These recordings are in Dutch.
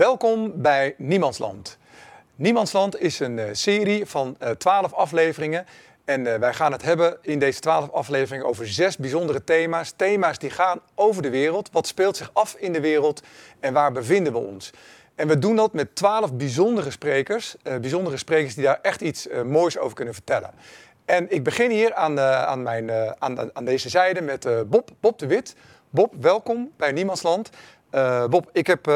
Welkom bij Niemandsland. Niemandsland is een uh, serie van twaalf afleveringen. En uh, wij gaan het hebben in deze twaalf afleveringen over zes bijzondere thema's. Thema's die gaan over de wereld. Wat speelt zich af in de wereld en waar bevinden we ons? En we doen dat met twaalf bijzondere sprekers. Bijzondere sprekers die daar echt iets moois over kunnen vertellen. En ik begin hier aan, aan, mijn, aan, aan deze zijde met Bob, Bob de Wit. Bob, welkom bij Niemandsland. Bob, ik heb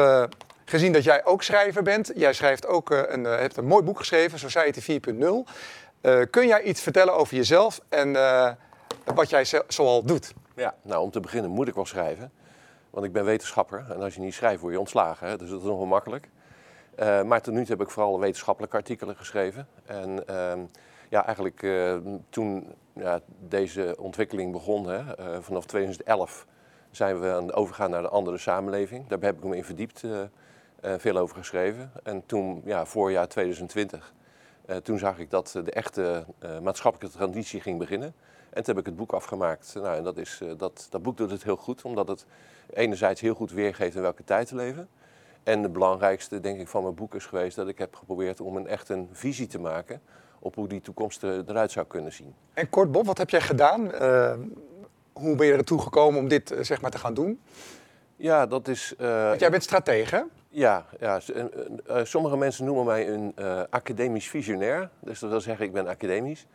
gezien dat jij ook schrijver bent. Jij schrijft ook, uh, een, uh, hebt een mooi boek geschreven, Society 4.0. Uh, kun jij iets vertellen over jezelf en wat jij zoal doet? Ja, nou om te beginnen moet ik wel schrijven. Want ik ben wetenschapper en als je niet schrijft word je ontslagen. Hè? Dus dat is nog wel makkelijk. maar tot nu toe heb ik vooral wetenschappelijke artikelen geschreven. En ehm, ja, eigenlijk toen ja, deze ontwikkeling begon, hè, vanaf 2011 zijn we aan het overgaan naar een andere samenleving. Daar heb ik me in verdiept. Uh, veel over geschreven. En toen, ja, voorjaar 2020, uh, toen zag ik dat de echte uh, maatschappelijke transitie ging beginnen. En toen heb ik het boek afgemaakt. Nou, en dat, is, dat, dat boek doet het heel goed, omdat het enerzijds heel goed weergeeft in welke tijd te leven. En het belangrijkste, denk ik, van mijn boek is geweest dat ik heb geprobeerd om een echt een visie te maken op hoe die toekomst eruit zou kunnen zien. En kort, Bob, wat heb jij gedaan? hoe ben je ertoe gekomen om dit zeg maar, te gaan doen? Ja, dat is. Uh, Want jij bent stratege. Ja, ja uh, sommige mensen noemen mij een academisch visionair. Dus dat wil zeggen, ik ben academisch.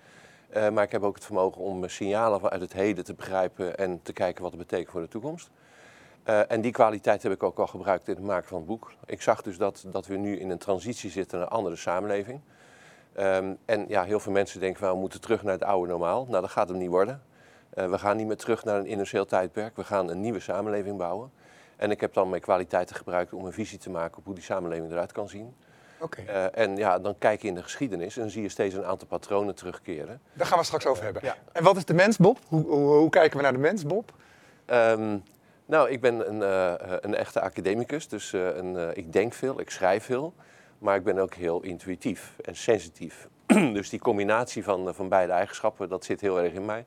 maar ik heb ook het vermogen om signalen vanuit het heden te begrijpen en te kijken wat het betekent voor de toekomst. en die kwaliteit heb ik ook al gebruikt in het maken van het boek. Ik zag dus dat, dat we nu in een transitie zitten naar een andere samenleving. Um, en ja, heel veel mensen denken, we moeten terug naar het oude normaal. Nou, dat gaat hem niet worden. we gaan niet meer terug naar een industrieel tijdperk. We gaan een nieuwe samenleving bouwen. En ik heb dan mijn kwaliteiten gebruikt om een visie te maken op hoe die samenleving eruit kan zien. Okay. Uh, en ja, dan kijk je in de geschiedenis en dan zie je steeds een aantal patronen terugkeren. Daar gaan we straks over hebben. Ja. En wat is de mens, Bob? Hoe, hoe, hoe kijken we naar de mens, Bob? Um, nou, ik ben een, uh, een echte academicus, dus uh, een, ik denk veel, ik schrijf veel. Maar ik ben ook heel intuïtief en sensitief. dus die combinatie van, van beide eigenschappen, dat zit heel erg in mij.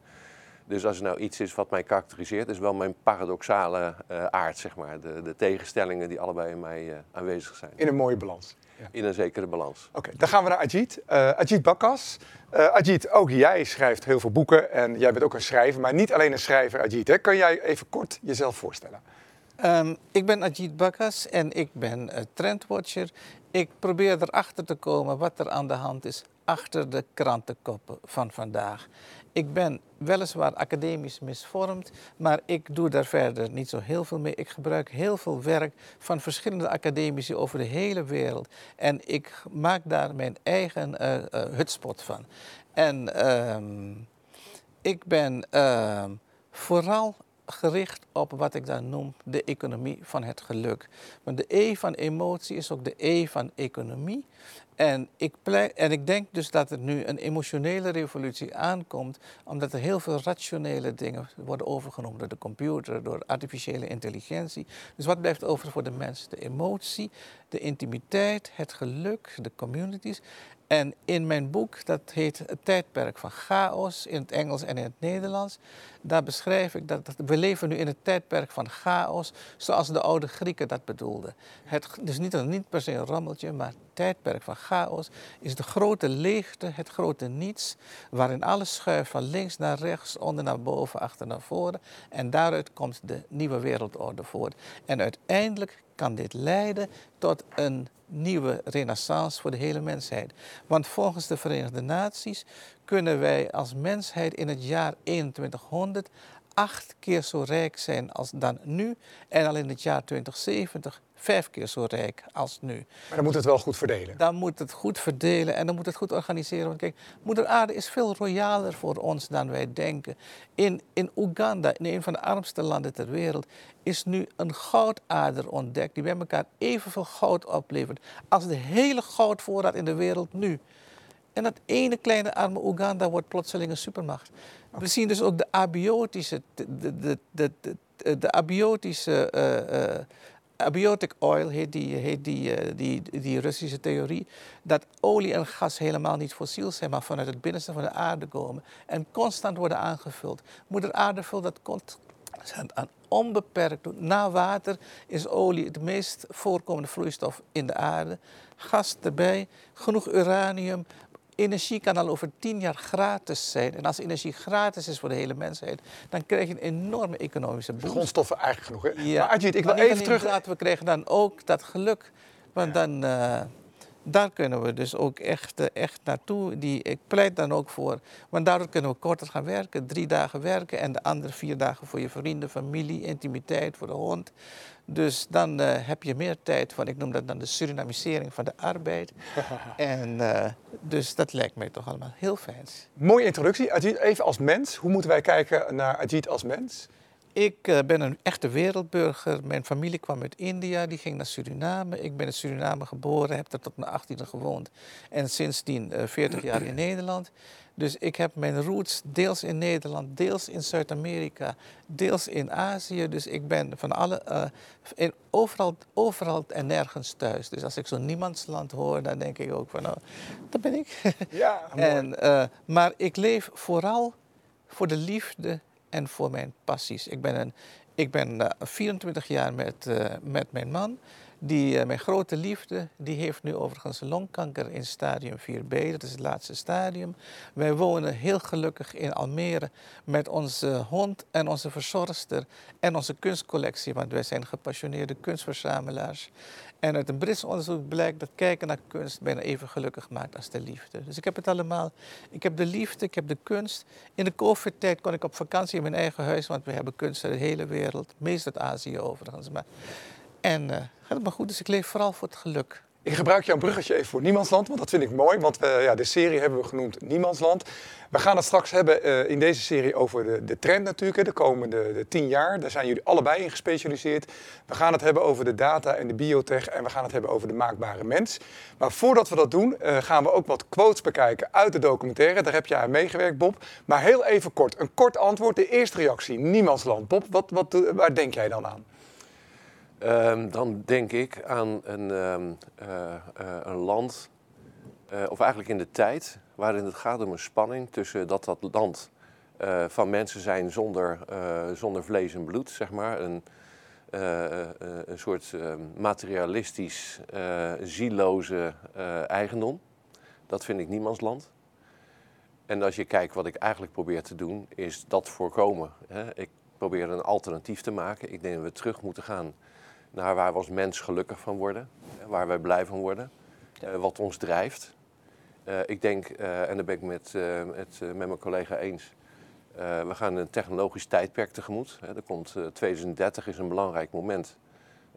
Dus als er nou iets is wat mij karakteriseert, is wel mijn paradoxale uh, aard, zeg maar. De, de, tegenstellingen die allebei in mij uh, aanwezig zijn. In een mooie balans. Ja. In een zekere balans. Oké, okay, dan gaan we naar Ajit. Uh, Ajit Bakkas. Ajit, ook jij schrijft heel veel boeken en jij bent ook een schrijver, maar niet alleen een schrijver, Ajit. Hè? Kan jij even kort jezelf voorstellen? Um, ik ben Ajit Bakkas en ik ben trendwatcher. Ik probeer erachter te komen wat er aan de hand is achter de krantenkoppen van vandaag. Ik ben weliswaar academisch misvormd, maar ik doe daar verder niet zo heel veel mee. Ik gebruik heel veel werk van verschillende academici over de hele wereld. En ik maak daar mijn eigen uh, hutspot van. En uh, ik ben ehm, vooral gericht op wat ik dan noem de economie van het geluk. Want de E van emotie is ook de E van economie. En ik, en ik denk dus dat er nu een emotionele revolutie aankomt, omdat er heel veel rationele dingen worden overgenomen door de computer, door artificiële intelligentie. Dus wat blijft over voor de mens? De emotie, de intimiteit, het geluk, de communities. En in mijn boek, dat heet Het tijdperk van chaos in het Engels en in het Nederlands, daar beschrijf ik dat, we leven nu in het tijdperk van chaos, zoals de oude Grieken dat bedoelden. Het, dus niet, niet per se een rammeltje, maar het tijdperk van chaos is de grote leegte, het grote niets, waarin alles schuift van links naar rechts, onder naar boven, achter naar voren. En daaruit komt de nieuwe wereldorde voort. En uiteindelijk kan dit leiden tot een nieuwe renaissance voor de hele mensheid. Want volgens de Verenigde Naties kunnen wij als mensheid in het jaar 2100 acht keer zo rijk zijn als dan nu. En al in het jaar 2070 vijf keer zo rijk als nu. Maar dan moet het wel goed verdelen. Dan moet het goed verdelen en dan moet het goed organiseren. Want kijk, Moeder Aarde is veel royaler voor ons dan wij denken. In, in Oeganda, in een van de armste landen ter wereld, is nu een goudader ontdekt die bij elkaar evenveel goud oplevert als de hele goudvoorraad in de wereld nu. En dat ene kleine arme Oeganda wordt plotseling een supermacht. We zien dus ook de abiotische, de, de, de, de, abiotische uh, uh, abiotic oil heet, die, die, uh, die, die Russische theorie, dat olie en gas helemaal niet fossiel zijn, maar vanuit het binnenste van de aarde komen en constant worden aangevuld. Moeder aarde vult dat gaan het onbeperkt. Na water is olie de meest voorkomende vloeistof in de aarde. Gas erbij, genoeg uranium. Energie kan al over tien jaar gratis zijn. En als energie gratis is voor de hele mensheid, dan krijg je een enorme economische boost. Grondstoffen eigenlijk genoeg. Hè? Ja. Maar Ajit, ik wil even terug. we krijgen dan ook dat geluk. Want dan, eh, daar kunnen we dus ook echt, eh, echt naartoe. Die, ik pleit dan ook voor. Want daardoor kunnen we korter gaan werken. Drie dagen werken en de andere vier dagen voor je vrienden, familie, intimiteit, voor de hond. Dus dan eh, heb je meer tijd van, ik noem dat dan de Surinamisering van de arbeid. en eh, dus dat lijkt mij toch allemaal heel fijn. Mooie introductie. Ajit, even als mens. Hoe moeten wij kijken naar Ajit als mens? Ik eh, ben een echte wereldburger. Mijn familie kwam uit India, die ging naar Suriname. Ik ben in Suriname geboren, heb daar tot mijn 18e gewoond. En sindsdien eh 40 jaar in Nederland. Dus ik heb mijn roots deels in Nederland, deels in Zuid-Amerika, deels in Azië. Dus ik ben van alle, eh, in, overal, overal en nergens thuis. Dus als ik zo'n niemandsland hoor, dan denk ik ook van, nou, dat ben ik. Ja. En, eh, maar ik leef vooral voor de liefde en voor mijn passies. Ik ben, een, ik ben eh, 24 jaar met, eh, met mijn man. Die, eh, mijn grote liefde, die heeft nu overigens longkanker in stadium 4b. Dat is het laatste stadium. Wij wonen heel gelukkig in Almere met onze hond en onze verzorgster en onze kunstcollectie. Want wij zijn gepassioneerde kunstverzamelaars. En uit een Brits onderzoek blijkt dat kijken naar kunst bijna even gelukkig maakt als de liefde. Dus ik heb het allemaal. Ik heb de liefde, ik heb de kunst. In de COVID-tijd kon ik op vakantie in mijn eigen huis, want we hebben kunst uit de hele wereld. Meest uit Azië overigens. Maar, en eh, gaat het maar goed, dus ik leef vooral voor het geluk. Ik gebruik jouw bruggetje even voor Niemandsland, want dat vind ik mooi. Want we, ja, de serie hebben we genoemd Niemandsland. We gaan het straks hebben eh, in deze serie over de, de trend natuurlijk, de komende de tien jaar. Daar zijn jullie allebei in gespecialiseerd. We gaan het hebben over de data en de biotech en we gaan het hebben over de maakbare mens. Maar voordat we dat doen, eh, gaan we ook wat quotes bekijken uit de documentaire. Daar heb jij aan meegewerkt, Bob. Maar heel even kort, een kort antwoord. De eerste reactie, Niemandsland. Bob, wat, wat, waar denk jij dan aan? Ehm, dan denk ik aan een, ehm, eh, eh, een land, eh, of eigenlijk in de tijd, waarin het gaat om een spanning tussen dat dat land van mensen zijn zonder, zonder vlees en bloed, zeg maar. Een, een soort eh, materialistisch, zieloze eigendom. Dat vind ik niemandsland. En als je kijkt wat ik eigenlijk probeer te doen, is dat voorkomen. Hè. Ik probeer een alternatief te maken. Ik denk dat we terug moeten gaan naar waar we als mens gelukkig van worden, waar wij blij van worden, eh, wat ons drijft. Eh, ik denk, eh, en daar ben ik met, eh, met, met mijn collega eens, eh, we gaan een technologisch tijdperk tegemoet. Hè. Er komt, eh, 2030 is een belangrijk moment.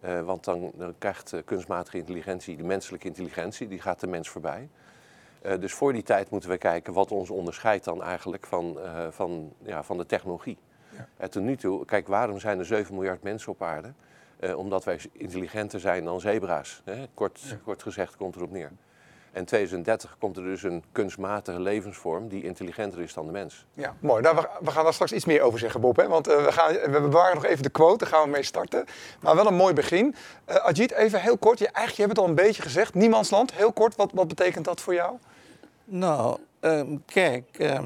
Eh, want dan, dan krijgt kunstmatige intelligentie, de menselijke intelligentie, die gaat de mens voorbij. Eh, dus voor die tijd moeten we kijken wat ons onderscheidt dan eigenlijk van, eh, van, ja, van de technologie. Ja. En tot nu toe, kijk, waarom zijn er 7 miljard mensen op aarde? Eh, omdat wij intelligenter zijn dan zebra's. Hè? Kort, Ja. kort gezegd komt erop neer. En 2030 komt er dus een kunstmatige levensvorm die intelligenter is dan de mens. Ja, mooi. Nou, we, we gaan daar straks iets meer over zeggen, Bob. Hè? Want eh, we, gaan, we bewaren nog even de quote, daar gaan we mee starten. Maar wel een mooi begin. Eh Ajit, even heel kort. Je, eigenlijk, je hebt het al een beetje gezegd. Niemandsland, heel kort. Wat, wat betekent dat voor jou? Nou, ehm, kijk, ehm,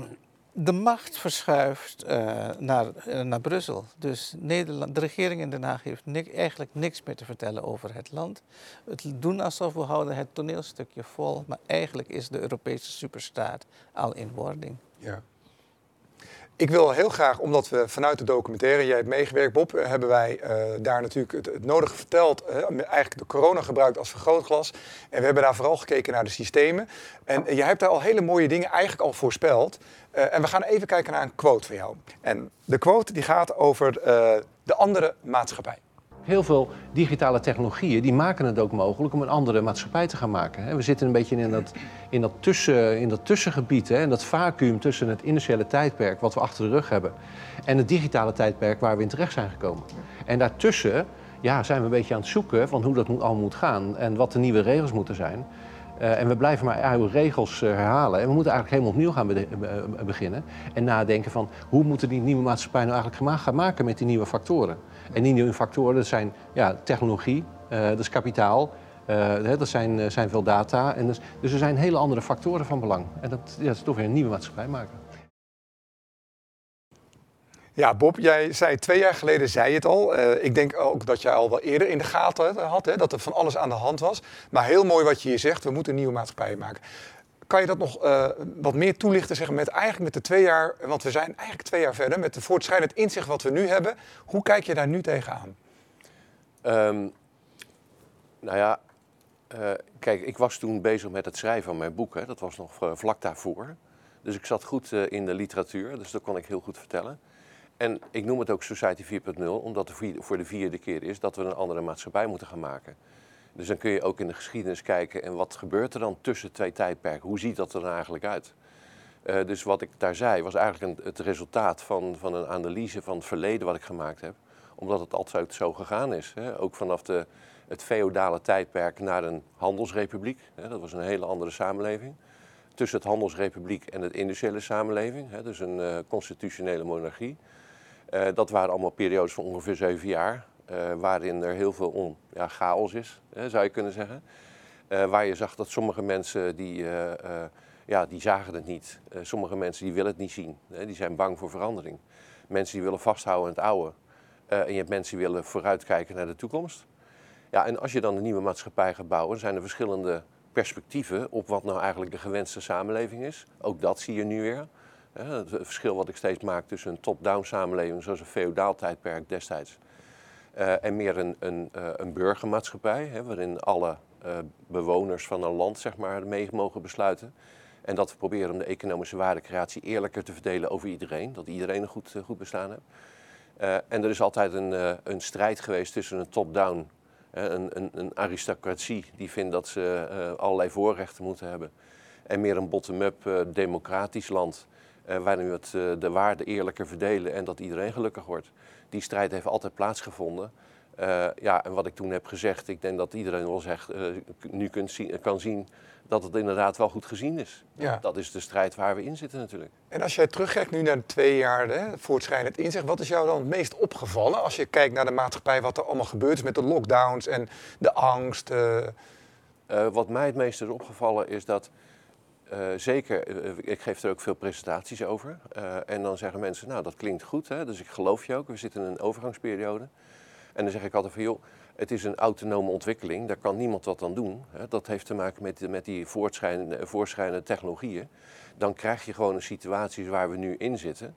de macht verschuift eh, naar, eh, naar Brussel. Dus Nederland, de regering in Den Haag heeft eigenlijk niks meer te vertellen over het land. Het doen alsof we houden het toneelstukje vol, maar eigenlijk is de Europese superstaat al in wording. Ja. Ik wil heel graag, omdat we vanuit de documentaire, jij hebt meegewerkt Bob, eh, hebben wij eh, daar natuurlijk het, nodige verteld. eh, eigenlijk de corona gebruikt als vergrootglas. En we hebben daar vooral gekeken naar de systemen. En jij hebt daar al hele mooie dingen eigenlijk al voorspeld. En we gaan even kijken naar een quote van jou. En de quote die gaat over de andere maatschappij. Heel veel digitale technologieën die maken het ook mogelijk om een andere maatschappij te gaan maken. We zitten een beetje in dat, in dat, tussen, in dat tussengebied, hè, in dat vacuüm tussen het industriële tijdperk wat we achter de rug hebben en het digitale tijdperk waar we in terecht zijn gekomen. En daartussen ja, zijn we een beetje aan het zoeken van hoe dat moet, al moet gaan en wat de nieuwe regels moeten zijn. Eh, en we blijven maar oude regels eh, herhalen. En we moeten eigenlijk helemaal opnieuw gaan eh, beginnen. En nadenken van hoe moeten die nieuwe maatschappij nou eigenlijk gaan maken met die nieuwe factoren. En die nieuwe factoren, dat zijn ja, technologie, dat is kapitaal, hè, dat zijn, zijn veel data. En dus, dus er zijn hele andere factoren van belang. En dat, dat is toch weer een nieuwe maatschappij maken. Ja, Bob, jij zei twee jaar geleden, zei je het al. Eh, ik denk ook dat jij al wel eerder in de gaten had, hè, dat er van alles aan de hand was. Maar heel mooi wat je hier zegt, we moeten een nieuwe maatschappij maken. Kan je dat nog eh, wat meer toelichten, zeggen, met eigenlijk met de twee jaar, want we zijn eigenlijk twee jaar verder, met de voortschrijdend inzicht wat we nu hebben. Hoe kijk je daar nu tegenaan? Ehm nou ja, eh, kijk, ik was toen bezig met het schrijven van mijn boek. Hè. Dat was nog vlak daarvoor. Dus ik zat goed in de literatuur, dus dat kon ik heel goed vertellen. En ik noem het ook Society 4.0, omdat het voor de vierde keer is dat we een andere maatschappij moeten gaan maken. Dus dan kun je ook in de geschiedenis kijken en wat gebeurt er dan tussen twee tijdperken? Hoe ziet dat er dan eigenlijk uit? dus wat ik daar zei was eigenlijk een, het resultaat van, van een analyse van het verleden wat ik gemaakt heb. Omdat het altijd zo gegaan is. Hè? Ook vanaf de, het feodale tijdperk naar een handelsrepubliek. Dat was een hele andere samenleving. Tussen het handelsrepubliek en het industriële samenleving, dus een uh, constitutionele monarchie. Uh, dat waren allemaal periodes van ongeveer zeven jaar, uh, waarin er heel veel on, ja, chaos is, hè, zou je kunnen zeggen. waar je zag dat sommige mensen die, ja, die zagen het niet. sommige mensen die willen het niet zien. Hè, die zijn bang voor verandering. Mensen die willen vasthouden aan het oude. en je hebt mensen die willen vooruitkijken naar de toekomst. Ja, en als je dan een nieuwe maatschappij gaat bouwen, zijn er verschillende perspectieven op wat nou eigenlijk de gewenste samenleving is. Ook dat zie je nu weer. Het verschil wat ik steeds maak tussen een top-down samenleving, zoals een feodaal tijdperk destijds, uh, en meer een, een, uh, een burgermaatschappij, waarin alle uh, bewoners van een land zeg maar, mee mogen besluiten. En dat we proberen om de economische waardecreatie eerlijker te verdelen over iedereen, dat iedereen een goed, goed bestaan heeft. en er is altijd een, een strijd geweest tussen een top-down een, een, een, aristocratie die vindt dat ze allerlei voorrechten moeten hebben. En meer een bottom-up democratisch land. Uh, waarin we het, de waarde eerlijker verdelen en dat iedereen gelukkig wordt. Die strijd heeft altijd plaatsgevonden. ja, en wat ik toen heb gezegd, ik denk dat iedereen wel zegt, nu kunt zien, kan zien dat het inderdaad wel goed gezien is. Ja. Dat is de strijd waar we in zitten natuurlijk. En als jij terugkijkt nu naar de twee jaar hè, voortschrijdend inzicht, wat is jou dan het meest opgevallen als je kijkt naar de maatschappij, wat er allemaal gebeurd is met de lockdowns en de angst? Uh... Uh, wat mij het meest is opgevallen is dat, uh, zeker, ik geef er ook veel presentaties over, en dan zeggen mensen, nou dat klinkt goed, hè, dus ik geloof je ook, we zitten in een overgangsperiode. En dan zeg ik altijd van, joh, het is een autonome ontwikkeling, daar kan niemand wat aan doen. Dat heeft te maken met, met die voortschrijdende, technologieën. Dan krijg je gewoon een situatie waar we nu in zitten.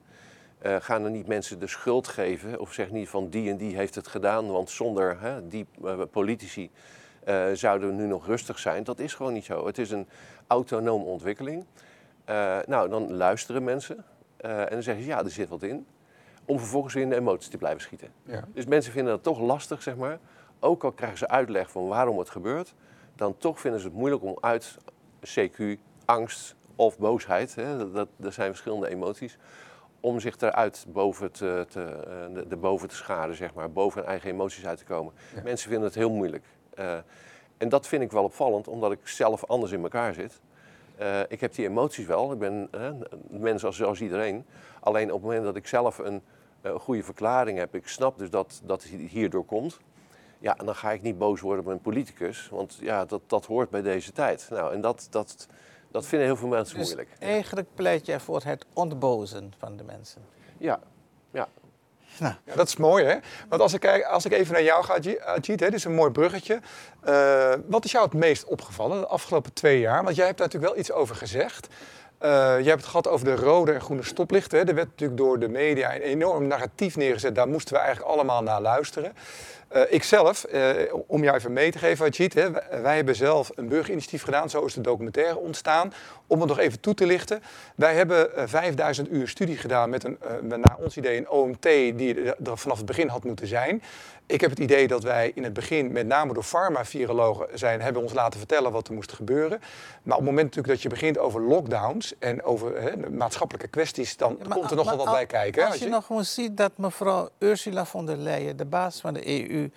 Gaan er niet mensen de schuld geven of zeg niet van die en die heeft het gedaan, want zonder hè, die politici zouden we nu nog rustig zijn. Dat is gewoon niet zo. Het is een autonome ontwikkeling. nou, dan luisteren mensen en dan zeggen ze ja, er zit wat in. Om vervolgens weer in de emoties te blijven schieten. Ja. Dus mensen vinden dat toch lastig, zeg maar, ook al krijgen ze uitleg van waarom het gebeurt, dan toch vinden ze het moeilijk om uit CQ, angst of boosheid, hè, dat, dat, zijn verschillende emoties, om zich eruit boven te, te, eh, de, de, boven te scharen, zeg maar, boven hun eigen emoties uit te komen. Mensen vinden het heel moeilijk. Uh, en dat vind ik wel opvallend, omdat ik zelf anders in elkaar zit. Uh, ik heb die emoties wel, ik ben uh, mens als, als, iedereen. Alleen op het moment dat ik zelf een goede verklaring heb, ik snap dus dat, dat het hierdoor komt. Ja, en dan ga ik niet boos worden op een politicus, want ja, dat, dat hoort bij deze tijd. Nou, en dat, dat, dat vinden heel veel mensen dus moeilijk. Eigenlijk pleit je voor het ontbozen van de mensen. Ja, ja. Nou. Dat is mooi, hè? Want als ik, als ik even naar jou ga, Ajit, hè, dit is een mooi bruggetje. Uh, wat is jou het meest opgevallen de afgelopen twee jaar? Want jij hebt daar natuurlijk wel iets over gezegd. Uh, je hebt het gehad over de rode en groene stoplichten. Hè. Er werd natuurlijk door de media een enorm narratief neergezet. Daar moesten we eigenlijk allemaal naar luisteren. Uh, ik zelf, uh, om jou even mee te geven, Ajit, hè, wij hebben zelf een burgerinitiatief gedaan, zo is de documentaire ontstaan. Om het nog even toe te lichten. Wij hebben uh, 5000 uur studie gedaan met, een, naar ons idee een OMT die er vanaf het begin had moeten zijn. Ik heb het idee dat wij in het begin, met name door farma-virologen zijn, hebben ons laten vertellen wat er moest gebeuren. Maar op het moment natuurlijk dat je begint over lockdowns en over maatschappelijke kwesties, dan ja, maar, komt er nog wel wat bij kijken. Als je, je nog gewoon ziet dat mevrouw Ursula von der Leyen, de baas van de EU,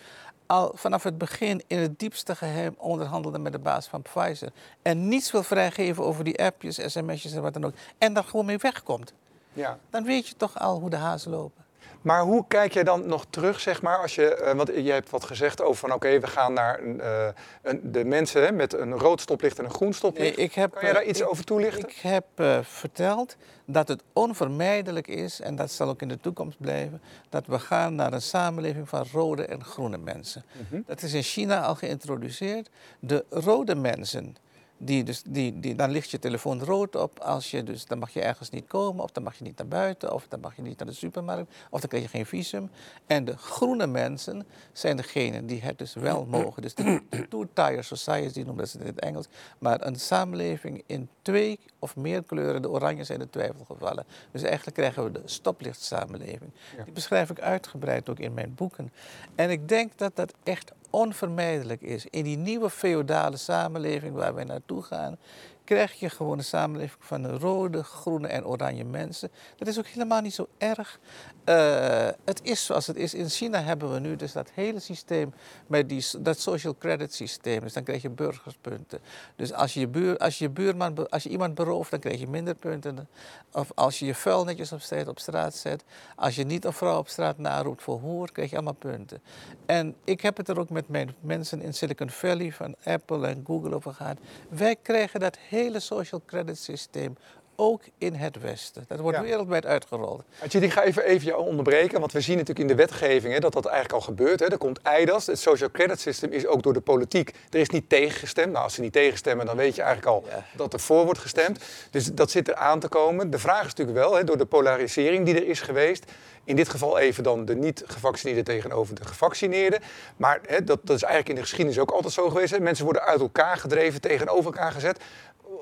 al vanaf het begin in het diepste geheim onderhandelde met de baas van Pfizer. En niets wil vrijgeven over die appjes, sms'jes en wat dan ook. En daar gewoon mee wegkomt. Ja. Dan weet je toch al hoe de hazen lopen. Maar hoe kijk jij dan nog terug, zeg maar, als je, eh, want je hebt wat gezegd over van oké, we gaan naar een, eh, een, de mensen hè, met een rood stoplicht en een groen stoplicht. Nee, ik heb, kan jij daar eh, iets ik- over toelichten? Ik heb verteld dat het onvermijdelijk is, en dat zal ook in de toekomst blijven, dat we gaan naar een samenleving van rode en groene mensen. Mhm. Dat is in China al geïntroduceerd. De rode mensen, die dus, die, die, dan ligt je telefoon rood op. Als je dus, dan mag je ergens niet komen, of dan mag je niet naar buiten, of dan mag je niet naar de supermarkt, of dan krijg je geen visum. En de groene mensen zijn degenen die het dus wel mogen. Dus de, de two-tier society noemen ze het in het Engels. Maar een samenleving in twee of meer kleuren, de oranje zijn de twijfelgevallen. Dus eigenlijk krijgen we de stoplichtsamenleving. Ja. Die beschrijf ik uitgebreid ook in mijn boeken. En ik denk dat dat echt onvermijdelijk is. In die nieuwe feodale samenleving waar wij naartoe gaan, krijg je gewoon een samenleving van rode, groene en oranje mensen. Dat is ook helemaal niet zo erg. Eh, het is zoals het is. In China hebben we nu dus dat hele systeem met die, dat social credit systeem. Dus dan krijg je burgerspunten. Dus als je, je buur, als je, buurman, als je iemand berooft, dan krijg je minder punten. Of als je je vuil netjes op straat, op straat zet. Als je niet een vrouw op straat naroept voor hoer, krijg je allemaal punten. En ik heb het er ook met mijn mensen in Silicon Valley van Apple en Google over gehad. Wij krijgen dat hele social credit systeem ook in het Westen. Dat wordt Ja. wereldwijd uitgerold. Adjid, ik ga even, even jou onderbreken, want we zien natuurlijk in de wetgeving hè, dat dat eigenlijk al gebeurt. Hè. Er komt EIDAS, het Social Credit System is ook door de politiek. Er is niet tegengestemd. Nou, als ze niet tegenstemmen, dan weet je eigenlijk al Ja. dat er voor wordt gestemd. Dus dat zit er aan te komen. De vraag is natuurlijk wel, hè, door de polarisering die er is geweest, in dit geval even dan de niet-gevaccineerden tegenover de gevaccineerden. Maar hè, dat, dat is eigenlijk in de geschiedenis ook altijd zo geweest. Hè. Mensen worden uit elkaar gedreven, tegenover elkaar gezet.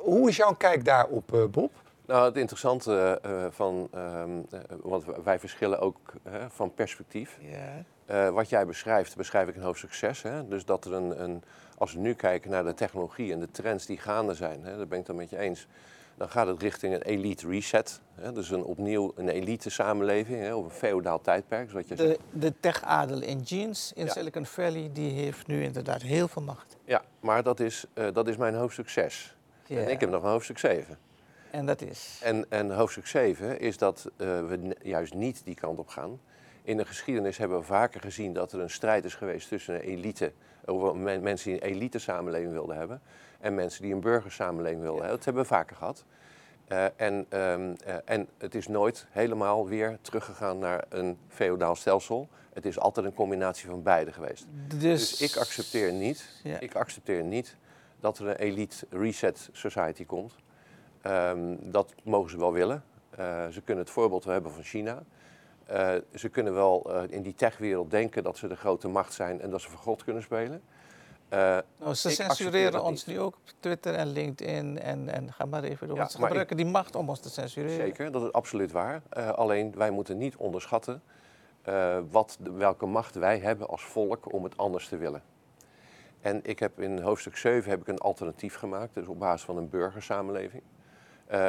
Hoe is jouw kijk daarop, eh, Bob? Nou, het interessante eh, van, ehm, eh, want wij verschillen ook van perspectief. Ja. Eh, wat jij beschrijft, beschrijf ik in hoofdstuk 6. Hè? Dus dat er een, een, als we nu kijken naar de technologie en de trends die gaande zijn, hè, daar ben ik het met je eens. Dan gaat het richting een elite reset. Hè? Dus een, opnieuw een elite samenleving, hè? of een feodaal tijdperk, zoals je zegt. De, de tech-adel in jeans in Ja. Silicon Valley, die heeft nu inderdaad heel veel macht. Ja, maar dat is, eh, dat is mijn hoofdstuk 6. Ja. En ik heb nog een hoofdstuk 7. En dat is... En, en hoofdstuk 7 is dat eh, we juist niet die kant op gaan. In de geschiedenis hebben we vaker gezien dat er een strijd is geweest tussen een elite, over men- mensen die een elite samenleving wilden hebben, en mensen die een burgersamenleving hebben. Dat hebben we vaker gehad. Eh, en, ehm, eh, en het is nooit helemaal weer teruggegaan naar een feodaal stelsel. Het is altijd een combinatie van beide geweest. Dus, Dus ik accepteer niet, ik accepteer niet dat er een elite reset society komt. Ehm, dat mogen ze wel willen. Eh, ze kunnen het voorbeeld wel hebben van China. Ze kunnen wel in die techwereld denken dat ze de grote macht zijn en dat ze voor God kunnen spelen. Eh, Nou, ze censureren ons niet. nu ook op Twitter en LinkedIn en, en ga maar even door. Ja, ze gebruiken die macht om ons te censureren. Zeker, dat is absoluut waar. Eh, alleen wij moeten niet onderschatten eh, wat, de- welke macht wij hebben als volk om het anders te willen. En ik heb in hoofdstuk 7 heb ik een alternatief gemaakt, dus op basis van een burgersamenleving.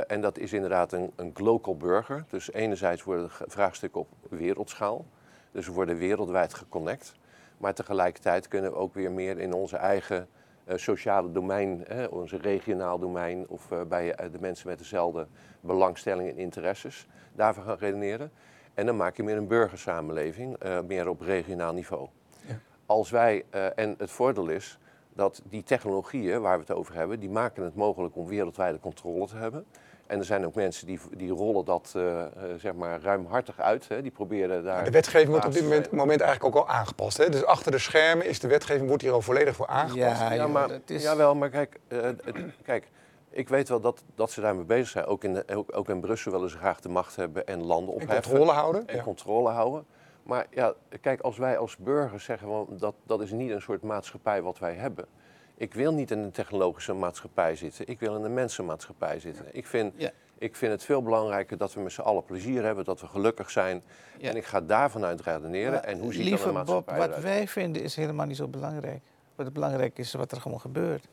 En dat is inderdaad een, een global burger. Dus enerzijds worden vraagstukken op wereldschaal. Dus we worden wereldwijd geconnect. Maar tegelijkertijd kunnen we ook weer meer in onze eigen eh, sociale domein, hè, onze regionaal domein, of eh, bij eh, de mensen met dezelfde belangstellingen en interesses, daarvoor gaan redeneren. En dan maak je meer een burgersamenleving, meer op regionaal niveau. Ja. Als wij, en het voordeel is dat die technologieën waar we het over hebben, die maken het mogelijk om wereldwijde controle te hebben. En er zijn ook mensen die, die rollen dat eh, eh, zeg maar ruimhartig uit. Hè. Die proberen daar. De wetgeving wordt op dit moment, eigenlijk ook al aangepast. Hè? Dus achter de schermen is de wetgeving wordt hier al volledig voor aangepast. Ja, maar, dat is... Jawel, maar kijk, eh, kijk, ik weet wel dat, dat ze daarmee bezig zijn. Ook in, de- ook, ook in Brussel willen ze graag de macht hebben en landen En opheffen. controle houden. En Ja. controle houden. Maar ja, kijk, als wij als burgers zeggen, dat, dat is niet een soort maatschappij wat wij hebben. Ik wil niet in een technologische maatschappij zitten. Ik wil in een mensenmaatschappij zitten. Ik vind, Ja. ik vind het veel belangrijker dat we met z'n allen plezier hebben, dat we gelukkig zijn. Ja. En ik ga daarvan uit redeneren. Maar, en hoe ziet lieve dan een Bob, maatschappij wat eruit? wij vinden is helemaal niet zo belangrijk. Wat belangrijk is, wat er gewoon gebeurt.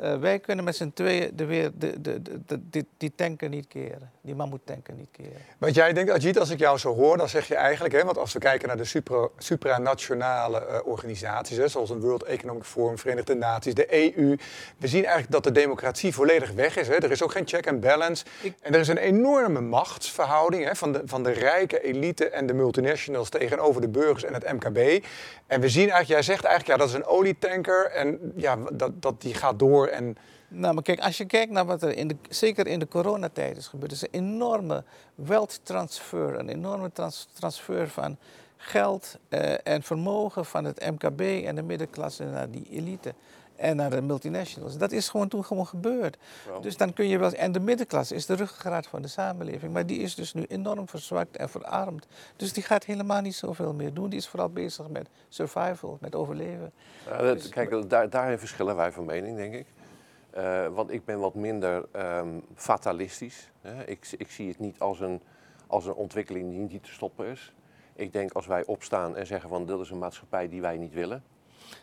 Eh, wij kunnen met z'n tweeën de weer, de, de, de, die, die tanker niet keren. Die mammoet-tanker niet keren. Want jij denkt, Ajit, als ik jou zo hoor, dan zeg je eigenlijk, hè, want als we kijken naar de supra, supranationale eh, organisaties, hè, zoals een World Economic Forum, Verenigde Naties, de EU, we zien eigenlijk dat de democratie volledig weg is. Hè. Er is ook geen check and balance. Ik- En er is een enorme machtsverhouding hè, van, de, van de rijke elite en de multinationals tegenover de burgers en het MKB. En we zien eigenlijk, jij zegt eigenlijk, ja, dat is een olietanker en ja, dat, dat die gaat door. En Nou, maar kijk, als je kijkt naar wat er in de, zeker in de coronatijd is gebeurd, is een enorme wealth transfer, een enorme trans- transfer van geld eh, en vermogen van het MKB en de middenklasse naar die elite en naar de multinationals. Dat is gewoon toen gewoon gebeurd. Dus dan kun je wel. En de middenklasse is de ruggengraat van de samenleving, maar die is dus nu enorm verzwakt en verarmd. Dus die gaat helemaal niet zoveel meer doen. Die is vooral bezig met survival, met overleven. Ja, dat- kijk, daar, daarin verschillen wij van mening, denk ik. Eh, want ik ben wat minder ehm, fatalistisch. Hè. Ik, ik zie het niet als een, als een ontwikkeling die niet te stoppen is. Ik denk als wij opstaan en zeggen van dit is een maatschappij die wij niet willen,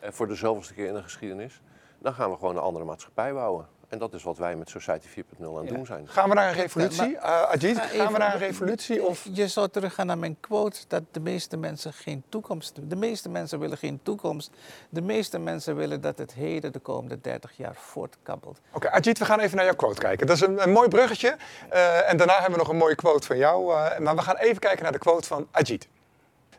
eh, voor de zoveelste keer in de geschiedenis, dan gaan we gewoon een andere maatschappij bouwen. En dat is wat wij met Society 4.0 aan het Ja. doen zijn. gaan we naar een revolutie? Ja, Eh, Ajit, Ga gaan we naar een revolutie? Of... Je zou teruggaan naar mijn quote dat de meeste mensen geen toekomst. De meeste mensen willen geen toekomst. De meeste mensen willen dat het heden de komende 30 jaar voortkabbelt. Oké, Ajit, we gaan even naar jouw quote kijken. Dat is een, een mooi bruggetje. Eh, en daarna hebben we nog een mooie quote van jou. eh, maar we gaan even kijken naar de quote van Ajit.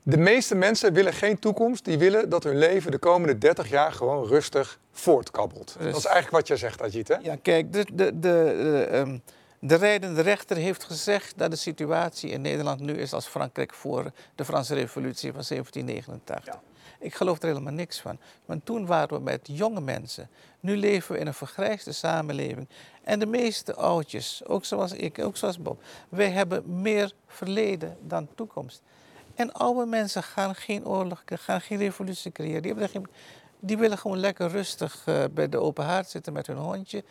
De meeste mensen willen geen toekomst. Die willen dat hun leven de komende 30 jaar gewoon rustig voortkabbelt. Dat is eigenlijk wat jij zegt, Ajit, hè? Ja, kijk, de, de, de, de, ehm, de rijdende rechter heeft gezegd dat de situatie in Nederland nu is als Frankrijk voor de Franse Revolutie van 1789. Ja. Ik geloof er helemaal niks van. Want toen waren we met jonge mensen. Nu leven we in een vergrijsde samenleving. En de meeste oudjes, ook zoals ik, ook zoals Bob, wij hebben meer verleden dan toekomst. En oude mensen gaan geen oorlog, gaan geen revolutie creëren. Die, die willen gewoon lekker rustig eh, bij de open haard zitten met hun hondje.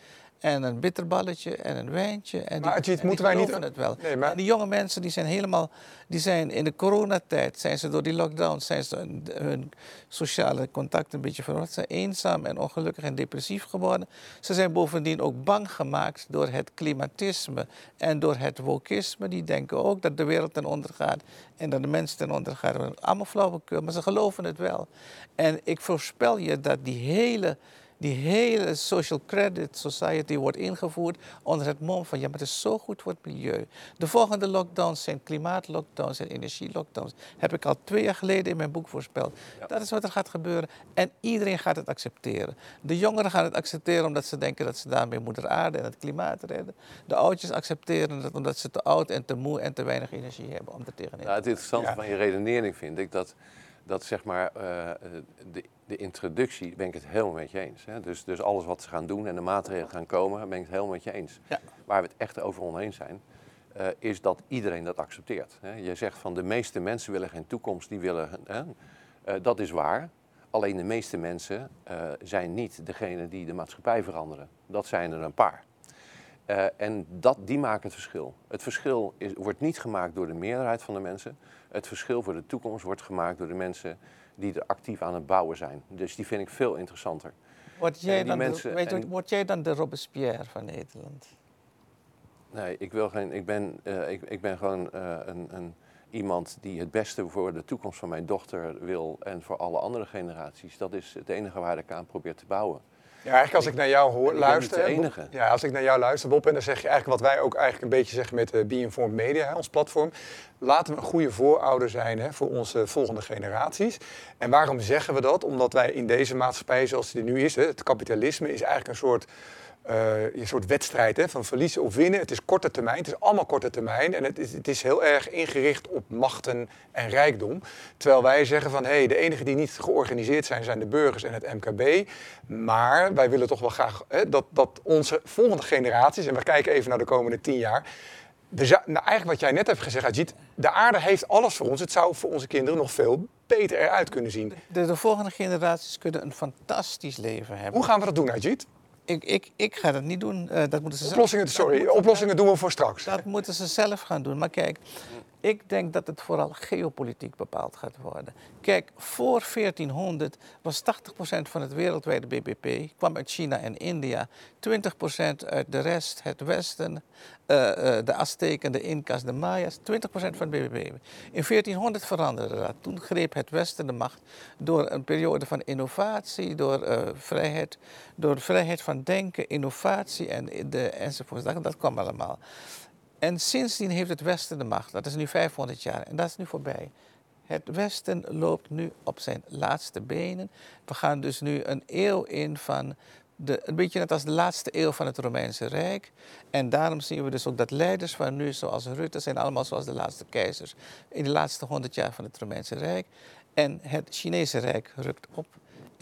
En een bitterballetje en een wijntje. En Maar die, Ajit, en die moeten wij niet- geloven het wel. Nee, maar- En die jonge mensen die zijn helemaal, die zijn in de coronatijd, zijn ze door die lockdown, zijn ze hun, hun sociale contact een beetje veranderd. Ze zijn eenzaam en ongelukkig en depressief geworden. Ze zijn bovendien ook bang gemaakt door het klimatisme en door het wokisme. Die denken ook dat de wereld ten onder gaat en dat de mensen ten onder gaan. Allemaal flauwekul, maar ze geloven het wel. En ik voorspel je dat die hele die hele social credit society wordt ingevoerd onder het mom van ja, maar het is zo goed voor het milieu. De volgende lockdowns zijn klimaatlockdowns en energielockdowns. Heb ik al twee jaar geleden in mijn boek voorspeld. Dat is wat er gaat gebeuren en iedereen gaat het accepteren. De jongeren gaan het accepteren omdat ze denken dat ze daarmee moeder aarde en het klimaat redden. De oudjes accepteren het omdat ze te oud en te moe en te weinig energie hebben om er tegenin te Nou, het interessante Ja. van je redenering vind ik dat, dat zeg maar, eh, eh, de, de introductie ben ik het helemaal met je eens. Hè? Dus, dus alles wat ze gaan doen en de maatregelen gaan komen, ben ik het helemaal met je eens. Ja. Waar we het echt over oneens zijn, eh, is dat iedereen dat accepteert. Hè? Je zegt van de meeste mensen willen geen toekomst, die willen. Hè? Dat is waar. Alleen de meeste mensen zijn niet degene die de maatschappij veranderen. Dat zijn er een paar. Eh, en dat, die maken het verschil. Het verschil is, wordt niet gemaakt door de meerderheid van de mensen. Het verschil voor de toekomst wordt gemaakt door de mensen die er actief aan het bouwen zijn. Dus die vind ik veel interessanter. Word jij, die dan de, mensen- en- word jij dan de Robespierre van Nederland? Nee, ik, wil geen, ik, ben, eh, ik, ik ben gewoon eh, een, een, iemand die het beste voor de toekomst van mijn dochter wil en voor alle andere generaties. Dat is het enige waar ik aan probeer te bouwen. Ja, eigenlijk als ik naar jou hoor, luister. Bob. Ja, als ik naar jou luister, Bob, en dan zeg je eigenlijk wat wij ook eigenlijk een beetje zeggen met eh Be Informed Media, hè, ons platform. Laten we een goede voorouder zijn hè, voor onze volgende generaties. En waarom zeggen we dat? Omdat wij in deze maatschappij zoals die nu is, hè, het kapitalisme is eigenlijk een soort, eh, een soort wedstrijd hè, van verliezen of winnen. Het is korte termijn, het is allemaal korte termijn. En het is, het is heel erg ingericht op machten en rijkdom. Terwijl wij zeggen van, hé, hey, de enige die niet georganiseerd zijn, zijn de burgers en het MKB. Maar wij willen toch wel graag hè, dat, dat onze volgende generaties, en we kijken even naar de komende tien jaar. zou- nou, eigenlijk wat jij net hebt gezegd, Ajit, de aarde heeft alles voor ons. Het zou voor onze kinderen nog veel beter eruit kunnen zien. De, de volgende generaties kunnen een fantastisch leven hebben. Hoe gaan we dat doen, Ajit? Ik, ik, ik ga dat niet doen. eh, dat moeten ze zelf- Oplossingen, sorry, oplossingen doen we voor straks. Dat moeten ze zelf gaan doen. Maar kijk, Ik denk dat het vooral geopolitiek bepaald gaat worden. Kijk, voor 1400 was 80% van het wereldwijde BBP kwam uit China en India. 20% uit de rest, het Westen, uh, uh, de Azteken, de Incas, de Mayas. 20% van het BBP. In 1400 veranderde dat. Toen greep het Westen de macht door een periode van innovatie, door uh, vrijheid, door vrijheid van denken, innovatie en de, enzovoort. Dat kwam allemaal. En sindsdien heeft het Westen de macht. Dat is nu 500 jaar en dat is nu voorbij. Het Westen loopt nu op zijn laatste benen. We gaan dus nu een eeuw in van. De, een beetje net als de laatste eeuw van het Romeinse Rijk. En daarom zien we dus ook dat leiders van nu, zoals Rutte, zijn allemaal zoals de laatste keizers. In de laatste 100 jaar van het Romeinse Rijk. En het Chinese Rijk rukt op.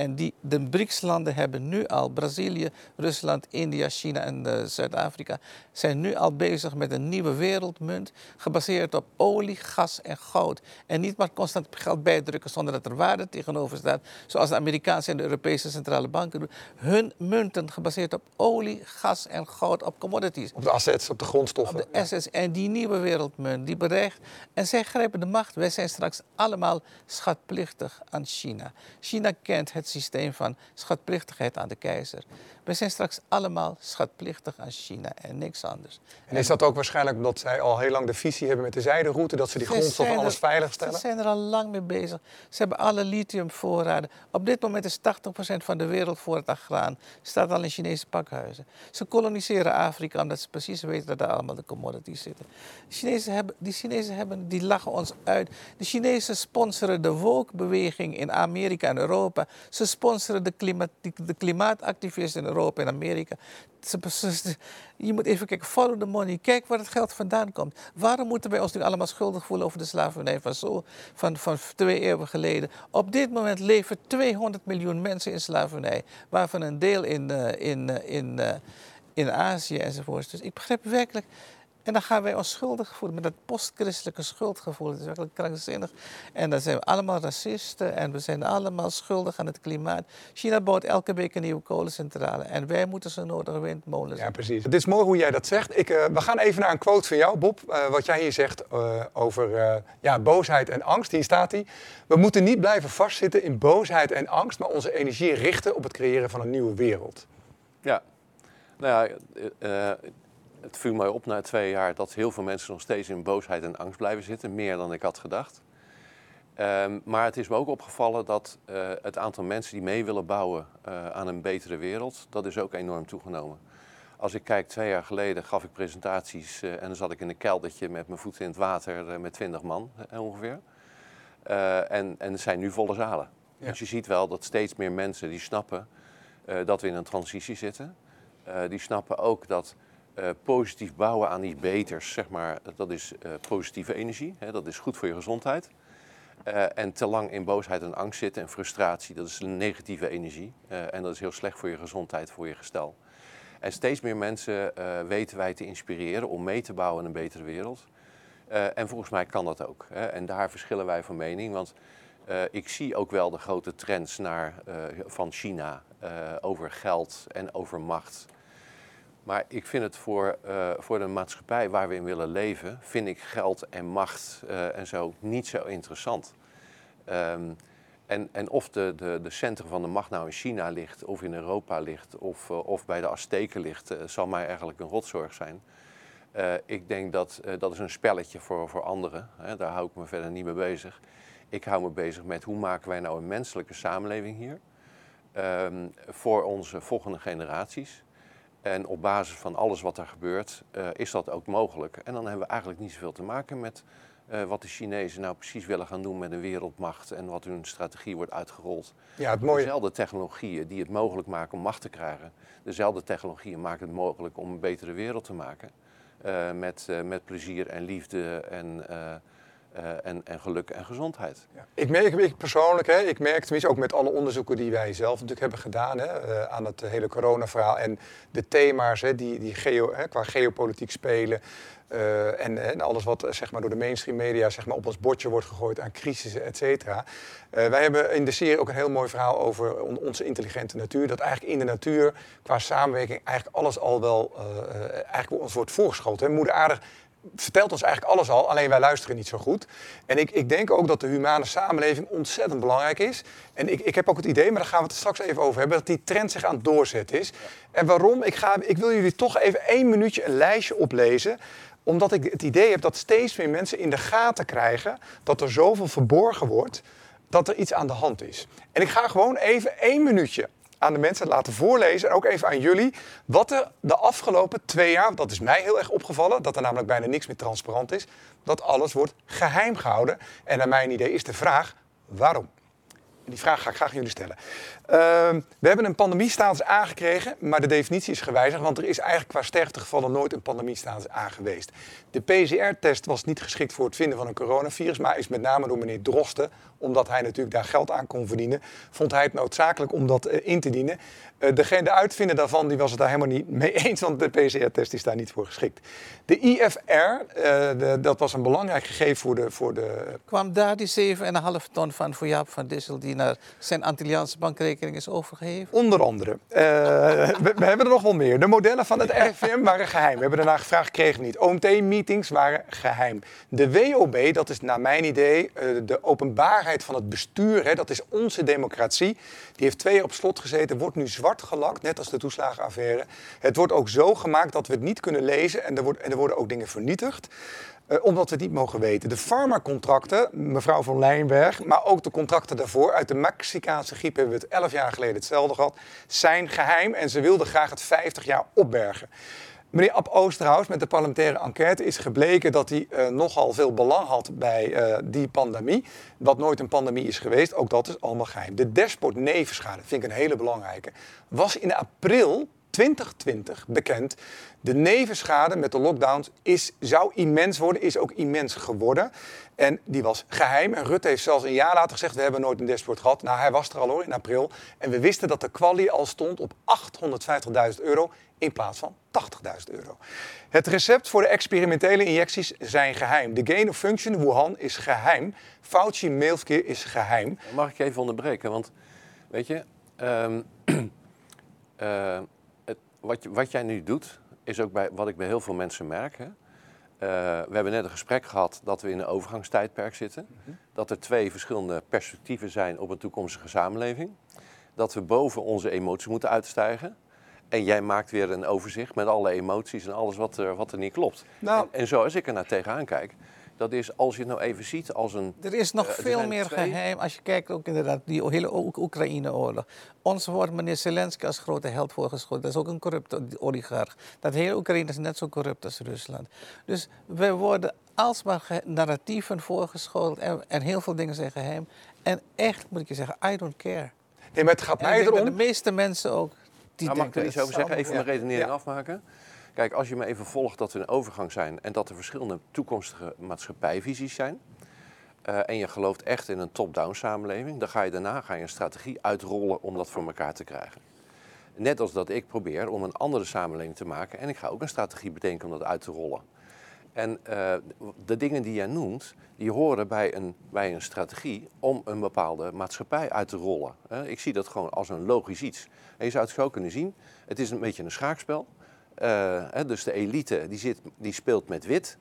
En die, de BRICS-landen hebben nu al, Brazilië, Rusland, India, China en uh, Zuid-Afrika, zijn nu al bezig met een nieuwe wereldmunt, gebaseerd op olie, gas en goud. En niet maar constant geld bijdrukken zonder dat er waarde tegenover staat, zoals de Amerikaanse en de Europese centrale banken doen. Hun munten gebaseerd op olie, gas en goud, op commodities. Op de assets, op de grondstoffen. Op de assets. En die nieuwe wereldmunt, die bedreigt. En zij grijpen de macht. Wij zijn straks allemaal schatplichtig aan China. China kent het systeem van schatplichtigheid aan de keizer. We zijn straks allemaal schatplichtig aan China en niks anders. En is dat ook waarschijnlijk omdat zij al heel lang de visie hebben met de zijderoute, dat ze die grondstoffen alles veilig stellen? Ze zijn er al lang mee bezig. Ze hebben alle lithiumvoorraden. Op dit moment is 80% van de wereldvoorraad aan graan staat al in Chinese pakhuizen. Ze koloniseren Afrika omdat ze precies weten dat daar allemaal de commodities zitten. De Chinezen hebben, die Chinezen hebben, die lachen ons uit. De Chinezen sponsoren de woke-beweging in Amerika en Europa. Ze sponsoren de, klimaat, de klimaatactivisten in Europa en Amerika. Je moet even kijken, follow the money. Kijk waar het geld vandaan komt. Waarom moeten wij ons nu allemaal schuldig voelen over de slavernij van, zo, van, van twee eeuwen geleden? Op dit moment leven 200 miljoen mensen in slavernij, waarvan een deel in, uh, in, uh, in, uh, in Azië enzovoort. Dus ik begrijp werkelijk en dan gaan wij ons schuldig voelen met dat postchristelijke schuldgevoel. Dat is werkelijk krankzinnig. En dan zijn we allemaal racisten en we zijn allemaal schuldig aan het klimaat. China bouwt elke week een nieuwe kolencentrale en wij moeten zo nodig windmolens. Ja, precies. Het is mooi hoe jij dat zegt. Ik, uh, we gaan even naar een quote van jou, Bob. Uh, wat jij hier zegt uh, over ja, boosheid en angst. Hier staat hij. We moeten niet blijven vastzitten in boosheid en angst, maar onze energie richten op het creëren van een nieuwe wereld. Ja, nou ja, het viel mij op na twee jaar dat heel veel mensen nog steeds in boosheid en angst blijven zitten. Meer dan ik had gedacht. Um, maar het is me ook opgevallen dat uh, het aantal mensen die mee willen bouwen uh, aan een betere wereld, dat is ook enorm toegenomen. Als ik kijk, twee jaar geleden gaf ik presentaties uh, en dan zat ik in een keldertje met mijn voeten in het water met twintig man ongeveer. en, en het zijn nu volle zalen. Ja. Dus je ziet wel dat steeds meer mensen die snappen dat we in een transitie zitten. die snappen ook dat uh, positief bouwen aan iets beters, zeg maar, dat is uh, positieve energie. Hè, dat is goed voor je gezondheid. Uh, en te lang in boosheid en angst zitten en frustratie, dat is negatieve energie. en dat is heel slecht voor je gezondheid, voor je gestel. En steeds meer mensen weten wij te inspireren om mee te bouwen in een betere wereld. en volgens mij kan dat ook. Hè. En daar verschillen wij van mening. Want ik zie ook wel de grote trends naar, van China over geld en over macht. Maar ik vind het voor, uh, voor de maatschappij waar we in willen leven, vind ik geld en macht uh, en zo niet zo interessant. Um, en, en of de, de, de centrum van de macht nou in China ligt, of in Europa ligt, of, uh, of bij de Azteken ligt, zal mij eigenlijk een rotzorg zijn. ik denk dat dat is een spelletje voor, voor anderen. Hè, daar hou ik me verder niet mee bezig. Ik hou me bezig met hoe maken wij nou een menselijke samenleving hier. Um, voor onze volgende generaties. En op basis van alles wat er gebeurt, uh, is dat ook mogelijk. En dan hebben we eigenlijk niet zoveel te maken met uh, wat de Chinezen nou precies willen gaan doen met een wereldmacht en wat hun strategie wordt uitgerold. Ja, het mooie... Dezelfde technologieën die het mogelijk maken om macht te krijgen, dezelfde technologieën maken het mogelijk om een betere wereld te maken. Uh, met, met plezier en liefde en en, en, geluk en gezondheid. Ik merk persoonlijk, hè, ik merk tenminste ook met alle onderzoeken die wij zelf natuurlijk hebben gedaan hè, uh, aan het hele coronaverhaal en de thema's hè, die, die geo, hè, qua geopolitiek spelen. Uh, en, en, alles wat zeg maar, door de mainstream media zeg maar, op ons bordje wordt gegooid aan crisissen, et cetera. wij hebben in de serie ook een heel mooi verhaal over on onze intelligente natuur. Dat eigenlijk in de natuur qua samenwerking eigenlijk alles al wel eigenlijk ons wordt voorgeschoten. Moeder Aardig vertelt ons eigenlijk alles al, alleen wij luisteren niet zo goed. En ik, ik denk ook dat de humane samenleving ontzettend belangrijk is. En ik, ik heb ook het idee, maar daar gaan we het straks even over hebben, dat die trend zich aan het doorzetten is. En waarom? Ik, ga, ik wil jullie toch even één minuutje een lijstje oplezen omdat ik het idee heb dat steeds meer mensen in de gaten krijgen dat er zoveel verborgen wordt dat er iets aan de hand is. En ik ga gewoon even één minuutje aan de mensen laten voorlezen en ook even aan jullie wat er de afgelopen twee jaar, dat is mij heel erg opgevallen, dat er namelijk bijna niks meer transparant is, dat alles wordt geheim gehouden. En naar mijn idee is de vraag waarom. Die vraag ga ik graag aan jullie stellen. Ehm, we hebben een pandemiestatus aangekregen, maar de definitie is gewijzigd, want er is eigenlijk qua sterftegevallen nooit een pandemiestatus A geweest. De PCR-test was niet geschikt voor het vinden van een coronavirus, maar is met name door meneer Drosten, omdat hij natuurlijk daar geld aan kon verdienen, vond hij het noodzakelijk om dat eh, in te dienen. Uh, degene, de uitvinder daarvan die was het daar helemaal niet mee eens, want de PCR-test is daar niet voor geschikt. De IFR, eh, de, dat was een belangrijk gegeven voor de, voor de... Kwam daar die 7,5 ton van voor Jaap van Dissel die naar zijn Antilliaanse bankrekening is overgegeven? Onder andere. we, we, hebben er nog wel meer. De modellen van het RIVM waren geheim. We hebben daarna gevraagd, kregen we niet. OMT-meetings waren geheim. De WOB, dat is naar mijn idee de openbaarheid van het bestuur, hè, dat is onze democratie. Die heeft twee jaar op slot gezeten, wordt nu zwart gelakt, net als de toeslagenaffaire. Het wordt ook zo gemaakt dat we het niet kunnen lezen en er, wordt, en er worden ook dingen vernietigd. Uh, omdat we het niet mogen weten. De farmacontracten, mevrouw van Lijnberg, maar ook de contracten daarvoor, uit de Mexicaanse griep hebben we het 11 jaar geleden hetzelfde gehad, zijn geheim en ze wilden graag het 50 jaar opbergen. Meneer Ab Oosterhuis met de parlementaire enquête is gebleken dat hij uh, nogal veel belang had bij uh, die pandemie. Wat nooit een pandemie is geweest, ook dat is allemaal geheim. De dashboard nevenschade, vind ik een hele belangrijke, was in april 2020 bekend. De nevenschade met de lockdowns is, zou immens worden, is ook immens geworden. En die was geheim. En Rutte heeft zelfs een jaar later gezegd, we hebben nooit een dashboard gehad. Nou, hij was er al hoor, in april. En we wisten dat de kwalie al stond op 850.000 euro in plaats van 80.000 euro. Het recept voor de experimentele injecties zijn geheim. De gain of function Wuhan is geheim. Fauci mailverkeer is geheim. Mag ik even onderbreken? Want weet je, um, wat, wat, jij nu doet, is ook bij, wat ik bij heel veel mensen merk. Hè? Uh, we hebben net een gesprek gehad dat we in een overgangstijdperk zitten. Mm Dat er twee verschillende perspectieven zijn op een toekomstige samenleving. Dat we boven onze emoties moeten uitstijgen. En jij maakt weer een overzicht met alle emoties en alles wat er, wat er niet klopt. Nou, en, en zoals ik er naar tegenaan kijk, dat is als je het nou even ziet als een. Er is nog uh, veel meer geheim als je kijkt ook inderdaad die hele Oekraïne-oorlog. Ons wordt meneer Zelensky als grote held voorgeschoten. Dat is ook een corrupte oligarch. Dat hele Oekraïne is net zo corrupt als Rusland. Dus we worden alsmaar narratieven voorgeschoteld en, en heel veel dingen zijn geheim. En echt moet ik je zeggen, I don't care. Nee, maar het gaat mij erom. De meeste mensen ook die nou, mag ik er iets over zeggen? Even mijn redenering afmaken. Kijk, als je me even volgt dat we in overgang zijn en dat er verschillende toekomstige maatschappijvisies zijn. Uh, en je gelooft echt in een top-down samenleving, dan ga je daarna ga je een strategie uitrollen om dat voor elkaar te krijgen. Net als dat ik probeer om een andere samenleving te maken en ik ga ook een strategie bedenken om dat uit te rollen. En uh, de dingen die jij noemt, die horen bij een, bij een strategie om een bepaalde maatschappij uit te rollen. Ik zie dat gewoon als een logisch iets. En je zou het zo kunnen zien, het is een beetje een schaakspel. Uh, dus de elite die, zit, die speelt met wit.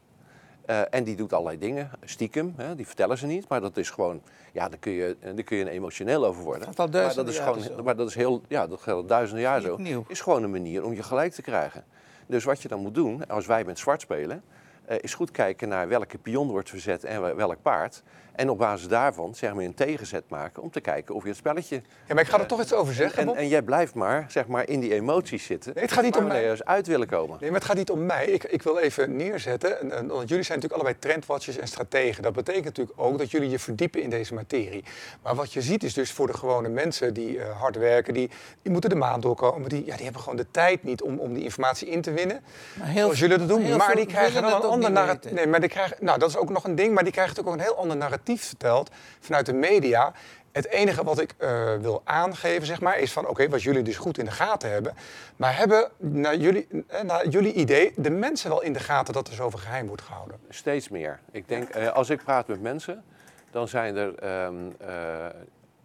en die doet allerlei dingen, stiekem, hè, die vertellen ze niet. Maar dat is gewoon, ja, daar kun je, daar kun je emotioneel over worden. Dat al maar dat is gewoon, maar dat is heel, ja, dat geldt duizenden jaar zo. Nieuw. Is gewoon een manier om je gelijk te krijgen. Dus wat je dan moet doen, als wij met zwart spelen, uh, is goed kijken naar welke pion wordt verzet en welk paard. En op basis daarvan zeg maar een tegenzet maken om te kijken of je het spelletje. Ja, maar ik ga er uh, toch iets over zeggen. En, en, jij blijft maar zeg maar in die emoties zitten. Nee, het gaat niet om mij. uit willen komen. Nee, maar het gaat niet om mij. Ik, ik wil even neerzetten. Want jullie zijn natuurlijk allebei trendwatchers en strategen. Dat betekent natuurlijk ook dat jullie je verdiepen in deze materie. Maar wat je ziet is dus voor de gewone mensen die uh, hard werken, die, die moeten de maan doorkomen. Die, ja, die hebben gewoon de tijd niet om, om die informatie in te winnen. Maar heel, zoals jullie dat doen. Maar die krijgen dan een ander narratief. Nee, maar die krijgen, nou, dat is ook nog een ding. Maar die krijgen natuurlijk ook een heel ander narratief verteld vanuit de media. Het enige wat ik uh, wil aangeven, zeg maar, is van oké, wat jullie dus goed in de gaten hebben. Maar hebben naar jullie, eh, naar jullie idee de mensen wel in de gaten dat er zoveel geheim wordt gehouden? Steeds meer. Ik denk, uh, als ik praat met mensen, dan zijn er, um, uh,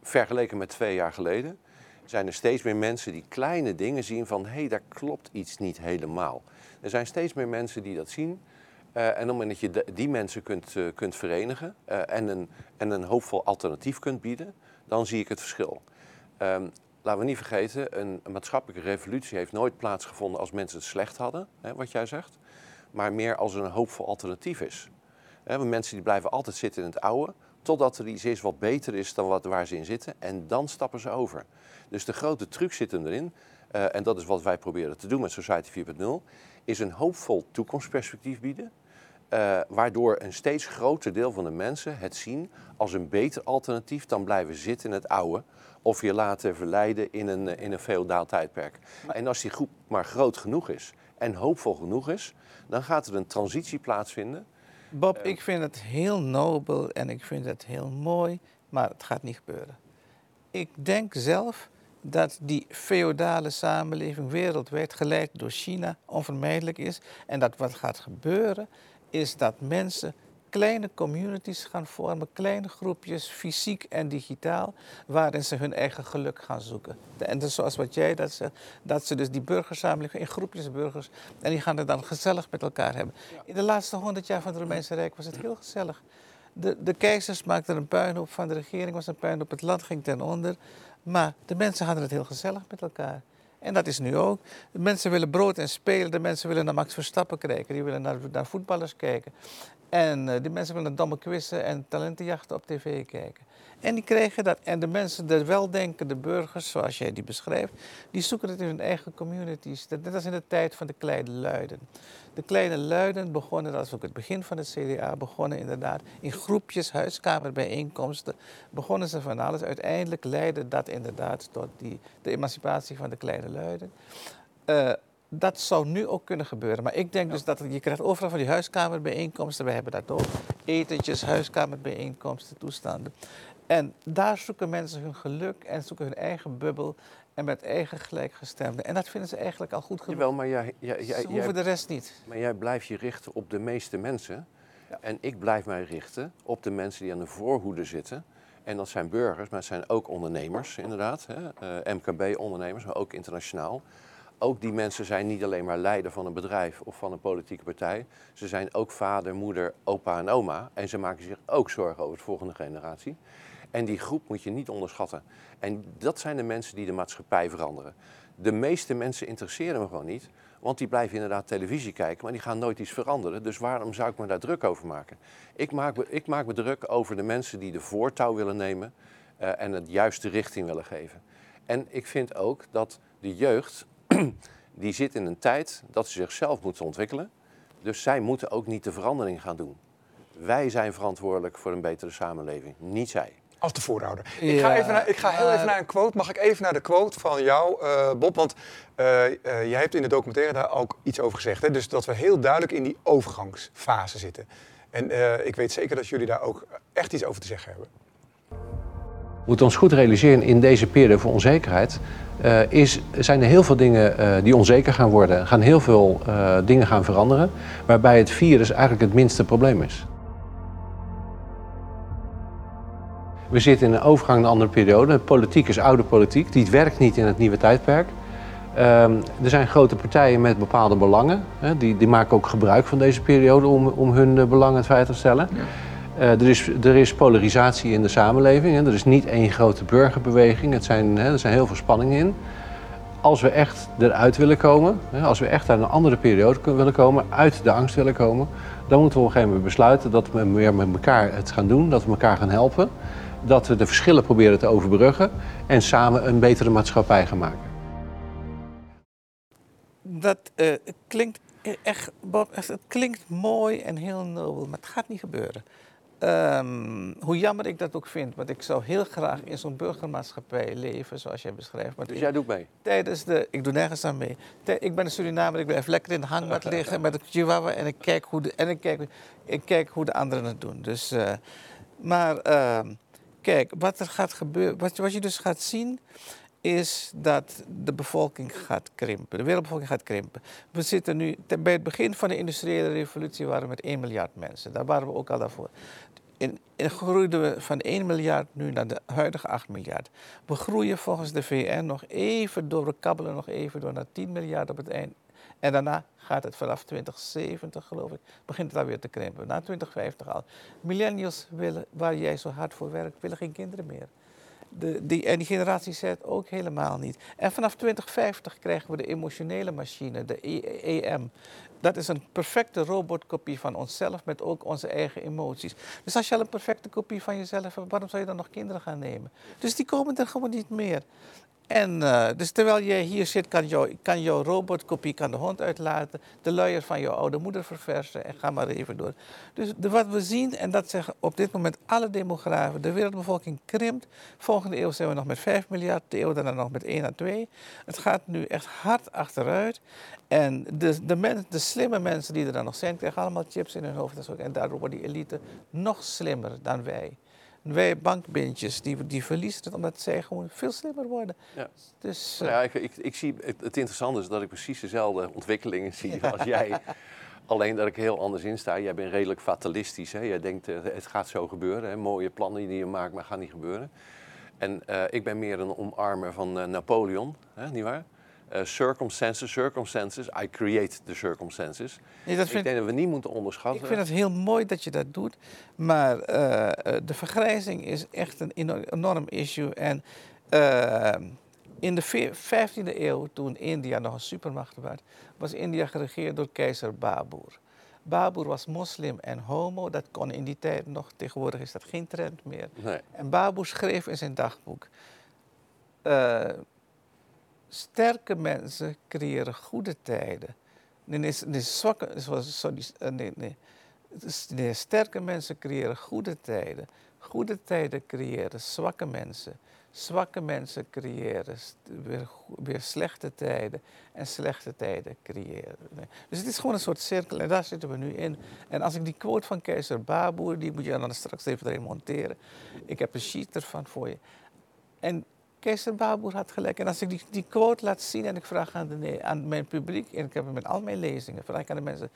vergeleken met twee jaar geleden, zijn er steeds meer mensen die kleine dingen zien van hé, hey, daar klopt iets niet helemaal. Er zijn steeds meer mensen die dat zien. Eh, en op het moment dat je die mensen kunt, eh, kunt verenigen eh, en, een, en een hoopvol alternatief kunt bieden, dan zie ik het verschil. Ehm, laten we niet vergeten, een, maatschappelijke revolutie heeft nooit plaatsgevonden als mensen het slecht hadden, hè, wat jij zegt, maar meer als er een hoopvol alternatief is. Hè, want mensen die blijven altijd zitten in het oude, totdat er iets is wat beter is dan wat, waar ze in zitten, en dan stappen ze over. Dus de grote truc zit hem erin, en dat is wat wij proberen te doen met Society 4.0, is een hoopvol toekomstperspectief bieden, eh, waardoor een steeds groter deel van de mensen het zien als een beter alternatief dan blijven zitten in het oude. Of je laten verleiden in een, eh, in een feodaal tijdperk. En als die groep maar groot genoeg is en hoopvol genoeg is, dan gaat er een transitie plaatsvinden. Bob, ik vind het heel nobel en ik vind het heel mooi, maar het gaat niet gebeuren. Ik denk zelf dat die feodale samenleving wereldwijd geleid door China onvermijdelijk is. En dat wat gaat gebeuren is dat mensen kleine communities gaan vormen, kleine groepjes, fysiek en digitaal, waarin ze hun eigen geluk gaan zoeken. En dus zoals wat jij dat zegt, dat ze dus die burgersamenleving in groepjes burgers, en die gaan het dan gezellig met elkaar hebben. In de laatste honderd jaar van het Romeinse Rijk was het heel gezellig. De, de keizers maakten een puinhoop van, de regering was een puinhoop, het land ging ten onder. Maar de mensen hadden het heel gezellig met elkaar. En dat is nu ook. De mensen willen brood en spelen, de mensen willen naar Max Verstappen kijken, die willen naar, naar voetballers kijken. En uh, die mensen willen domme quizzen en talentenjachten op tv kijken. En die krijgen dat. En de mensen, de weldenkende burgers, zoals jij die beschrijft, die zoeken het in hun eigen communities. Dat, net als in de tijd van de kleine luiden. De kleine luiden begonnen, dat is ook het begin van het CDA, begonnen inderdaad in groepjes, huiskamerbijeenkomsten, begonnen ze van alles. Uiteindelijk leidde dat inderdaad tot die, de emancipatie van de kleine luiden. Uh, dat zou nu ook kunnen gebeuren. Maar ik denk dus dat je krijgt overal van die huiskamerbijeenkomsten. We hebben dat ook. Etentjes, huiskamerbijeenkomsten, toestanden. En daar zoeken mensen hun geluk en zoeken hun eigen bubbel en met eigen gelijkgestemden. En dat vinden ze eigenlijk al goed genoeg. Jawel, maar jij, jij, jij, ze hoeven jij- de rest niet. maar jij blijft je richten op de meeste mensen. En ik blijf mij richten op de mensen die aan de voorhoede zitten. En dat zijn burgers, maar het zijn ook ondernemers, inderdaad. Hè? Eh, MKB-ondernemers, maar ook internationaal. Ook die mensen zijn niet alleen maar leider van een bedrijf of van een politieke partij. Ze zijn ook vader, moeder, opa en oma. En ze maken zich ook zorgen over de volgende generatie. En die groep moet je niet onderschatten. En dat zijn de mensen die de maatschappij veranderen. De meeste mensen interesseren me gewoon niet. Want die blijven inderdaad televisie kijken, maar die gaan nooit iets veranderen. Dus waarom zou ik me daar druk over maken? Ik maak me, ik maak me druk over de mensen die de voortouw willen nemen eh, en het juiste richting willen geven. En ik vind ook dat de jeugd, die zit in een tijd dat ze zichzelf moeten ontwikkelen. Dus zij moeten ook niet de verandering gaan doen. Wij zijn verantwoordelijk voor een betere samenleving, niet zij. Als de voorouder. ik, ga even naar, ik ga heel even naar een quote. Mag ik even naar de quote van jou, eh, Bob? Want eh, eh, jij hebt in de documentaire daar ook iets over gezegd. Hè? Dus dat we heel duidelijk in die overgangsfase zitten. En eh, ik weet zeker dat jullie daar ook echt iets over te zeggen hebben. We moeten ons goed realiseren in deze periode van onzekerheid. eh, is, zijn er heel veel dingen eh, die onzeker gaan worden. Gaan heel veel eh, dingen gaan veranderen. Waarbij het virus eigenlijk het minste probleem is. We zitten in een overgang naar een andere periode. Politiek is oude politiek. Die werkt niet in het nieuwe tijdperk. Ehm, er zijn grote partijen met bepaalde belangen. Hè, die, die maken ook gebruik van deze periode om, om hun eh, belangen veilig te stellen. Eh, er, is, er is polarisatie in de samenleving. Hè. Er is niet één grote burgerbeweging. Het zijn, hè, er zijn heel veel spanningen in. Als we echt eruit willen komen, hè, als we echt uit een andere periode willen komen, uit de angst willen komen, dan moeten we op een gegeven moment besluiten dat we meer met elkaar het gaan doen, dat we elkaar gaan helpen, dat we de verschillen proberen te overbruggen en samen een betere maatschappij gaan maken. Dat eh, klinkt echt, Bob, het klinkt mooi en heel nobel, maar het gaat niet gebeuren. Ehm, hoe jammer ik dat ook vind, want ik zou heel graag in zo'n burgermaatschappij leven, zoals jij beschrijft. Maar Dus jij doet mee. tijdens de, ik doe nergens aan mee. Tij- ik ben een Surinamer, ik blijf lekker in de hangmat liggen met een chihuahua en ik kijk hoe de, en ik kijk, ik kijk hoe de anderen het doen. Dus, eh, maar ehm, kijk, wat er gaat gebeuren, wat, wat je dus gaat zien, is dat de bevolking gaat krimpen. De wereldbevolking gaat krimpen. We zitten nu, bij het begin van de industriële revolutie waren we met 1 miljard mensen. Daar waren we ook al daarvoor. In, groeiden we van 1 miljard nu naar de huidige 8 miljard. We groeien volgens de VN nog even door, we kabbelen nog even door naar 10 miljard op het eind. En daarna gaat het vanaf 2070, geloof ik, begint het alweer te krimpen. Na 2050 al. Millennials willen, waar jij zo hard voor werkt, willen geen kinderen meer. De, en die generatie zegt ook helemaal niet. En vanaf 2050 krijgen we de emotionele machine, de EM. Dat is een perfecte robotkopie van onszelf met ook onze eigen emoties. Dus als je al een perfecte kopie van jezelf hebt, waarom zou je dan nog kinderen gaan nemen? Dus die komen er gewoon niet meer. En uh, dus terwijl je hier zit, kan, jou, kan jouw robotkopie kan de hond uitlaten, de luier van jouw oude moeder verversen en ga maar even door. Dus wat we zien, en dat zeggen op dit moment alle demografen, de wereldbevolking krimpt. Volgende eeuw zijn we nog met 5 miljard, de eeuw daarna nog met 1 à 2. Het gaat nu echt hard achteruit. En de, de, de slimme mensen die er dan nog zijn, krijgen allemaal chips in hun hoofd. En daardoor wordt die elite nog slimmer dan wij. Wij bankbindjes, die, die verliezen het omdat zij gewoon veel slimmer worden. Ja, dus, uh... ja ik, ik, ik, zie, het, het, interessante is dat ik precies dezelfde ontwikkelingen zie als jij. Alleen dat ik heel anders in sta. Jij bent redelijk fatalistisch. Hè? Jij denkt, uh, het gaat zo gebeuren. Hè? Mooie plannen die je maakt, maar gaan niet gebeuren. En uh, ik ben meer een omarmer van Napoleon, hè? niet waar? Uh, circumstances, circumstances. I create the circumstances. Nee, dat vind, ik denk dat we niet moeten onderschatten. Ik vind het heel mooi dat je dat doet. Maar uh, de vergrijzing is echt een enorm issue. En uh, in de 15e eeuw, toen India nog een supermacht was, was India geregeerd door keizer Babur. Babur was moslim en homo, dat kon in die tijd nog. Tegenwoordig is dat geen trend meer. Nee. En Babur schreef in zijn dagboek sterke mensen creëren goede tijden. Nee, nee, zwakke, sorry, eh, nee, nee. nee. Sterke mensen creëren goede tijden. Goede tijden creëren zwakke mensen. Zwakke mensen creëren weer, weer slechte tijden. En slechte tijden creëren. Dus het is gewoon een soort cirkel en daar zitten we nu in. En als ik die quote van keizer Baboer, die moet je dan straks even erin monteren. Ik heb een sheet ervan voor je. En Keizer Baboer had gelijk. En als ik die, die quote laat zien en ik vraag aan, de, aan mijn publiek, en ik heb het met al mijn lezingen, vraag ik aan de mensen,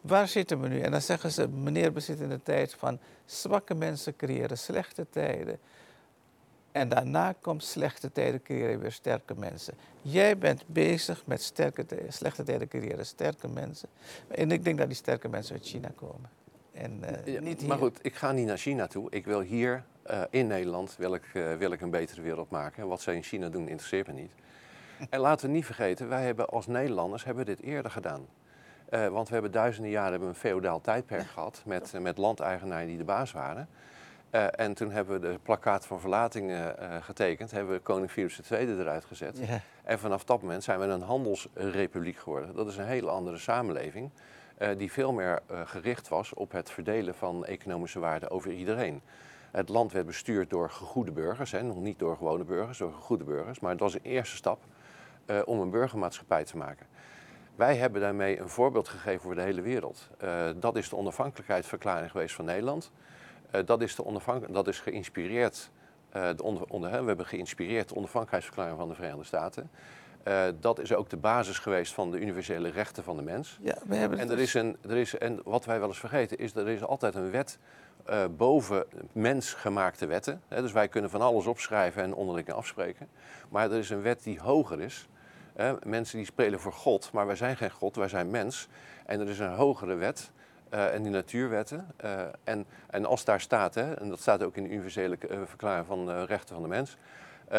waar zitten we nu? En dan zeggen ze, meneer, we zitten in de tijd van zwakke mensen creëren slechte tijden. En daarna komt slechte tijden creëren weer sterke mensen. Jij bent bezig met sterke tijden, slechte tijden creëren sterke mensen. En ik denk dat die sterke mensen uit China komen. En, uh, niet hier. Maar goed, ik ga niet naar China toe. Ik wil hier uh, in Nederland wil ik, uh, wil ik een betere wereld maken. Wat zij in China doen, interesseert me niet. En laten we niet vergeten, wij hebben als Nederlanders hebben dit eerder gedaan. Uh, want we hebben duizenden jaren hebben een feodaal tijdperk gehad met, met landeigenaren die de baas waren. en toen hebben we de plakkaat van verlatingen getekend, hebben we koning Philips II eruit gezet. En vanaf dat moment zijn we een handelsrepubliek geworden. Dat is een hele andere samenleving. die veel meer gericht was op het verdelen van economische waarde over iedereen. Het land werd bestuurd door gegoede burgers, hè, nog niet door gewone burgers, door gegoede burgers. Maar het was een eerste stap uh, om een burgermaatschappij te maken. Wij hebben daarmee een voorbeeld gegeven voor de hele wereld. Uh, dat is de onafhankelijkheidsverklaring geweest van Nederland. Uh, dat, is de onafhank dat is geïnspireerd, de onder, onder, we hebben geïnspireerd de onafhankelijkheidsverklaring van de Verenigde Staten. Uh, dat is ook de basis geweest van de universele rechten van de mens. Ja, we hebben en, er dus is een, er is, en wat wij wel eens vergeten is, er is altijd een wet uh, boven mensgemaakte wetten. Hè, dus wij kunnen van alles opschrijven en onderling afspreken. Maar er is een wet die hoger is. Hè. Mensen die spelen voor God, maar wij zijn geen God, wij zijn mens. En er is een hogere wet. Uh, en die natuurwetten. Uh, en, en als daar staat, hè, en dat staat ook in de universele verklaring van de rechten van de mens.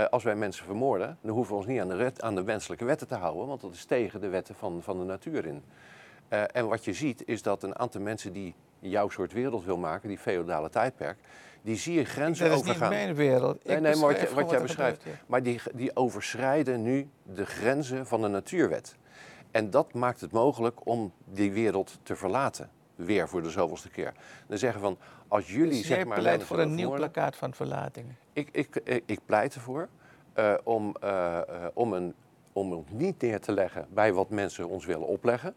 als wij mensen vermoorden, dan hoeven we ons niet aan de, red, aan de menselijke wetten te houden, want dat is tegen de wetten van, van de natuur in. en wat je ziet is dat een aantal mensen die jouw soort wereld wil maken, die feodale tijdperk, die zie je grenzen overgaan. Dat is niet mijn wereld. nee, nee, maar wat, wat jij beschrijft. Maar die, die overschrijden nu de grenzen van de natuurwet. En dat maakt het mogelijk om die wereld te verlaten. Weer voor de zoveelste keer. Dan zeggen van, als jullie dus zeg maar... pleit voor een nieuw plakkaat van verlating. Ik, ik, ik, ik pleit ervoor uh, om, uh, uh, om, een, om het niet neer te leggen bij wat mensen ons willen opleggen.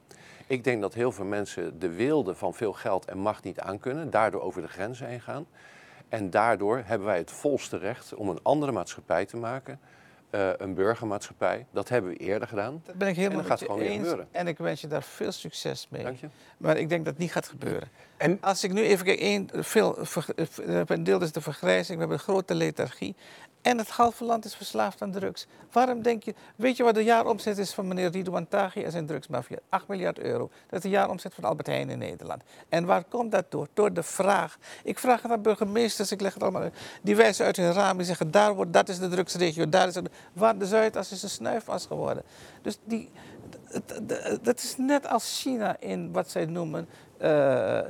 Ik denk dat heel veel mensen de wilde van veel geld en macht niet aankunnen, daardoor over de grenzen heen gaan. En daardoor hebben wij het volste recht om een andere maatschappij te maken. Uh, een burgermaatschappij. Dat hebben we eerder gedaan. Dat ben ik helemaal en dat gaat gewoon eens. gebeuren. En ik wens je daar veel succes mee. Dank je. Maar ik denk dat het niet gaat gebeuren. En als ik nu even kijk, één, veel, een deel is de vergrijzing. We hebben een grote lethargie. En het halve land is verslaafd aan drugs. Waarom denk je, weet je wat de jaaromzet is van meneer Ridouan Taghi en zijn drugsmafia? 8 miljard euro. Dat is de jaaromzet van Albert Heijn in Nederland. En waar komt dat door? Door de vraag. Ik vraag het aan burgemeesters, ik leg het allemaal uit. Die wijzen uit hun raam, die zeggen, daar wordt, dat is de drugsregio, daar is. Waar de Zuidas is een snuifas geworden. Dus die, dat is net als China in wat zij noemen uh,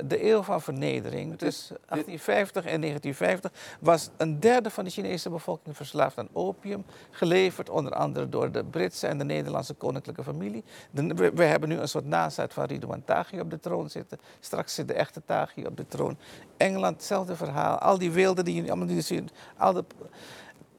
de eeuw van vernedering. Dus 1850 en 1950 was een derde van de Chinese bevolking verslaafd aan opium. Geleverd onder andere door de Britse en de Nederlandse koninklijke familie. we, we, hebben nu een soort nazaat van Ridouan Taghi op de troon zitten. Straks zit de echte Taghi op de troon. Engeland, hetzelfde verhaal. Al die wilden die jullie allemaal zien. Al de,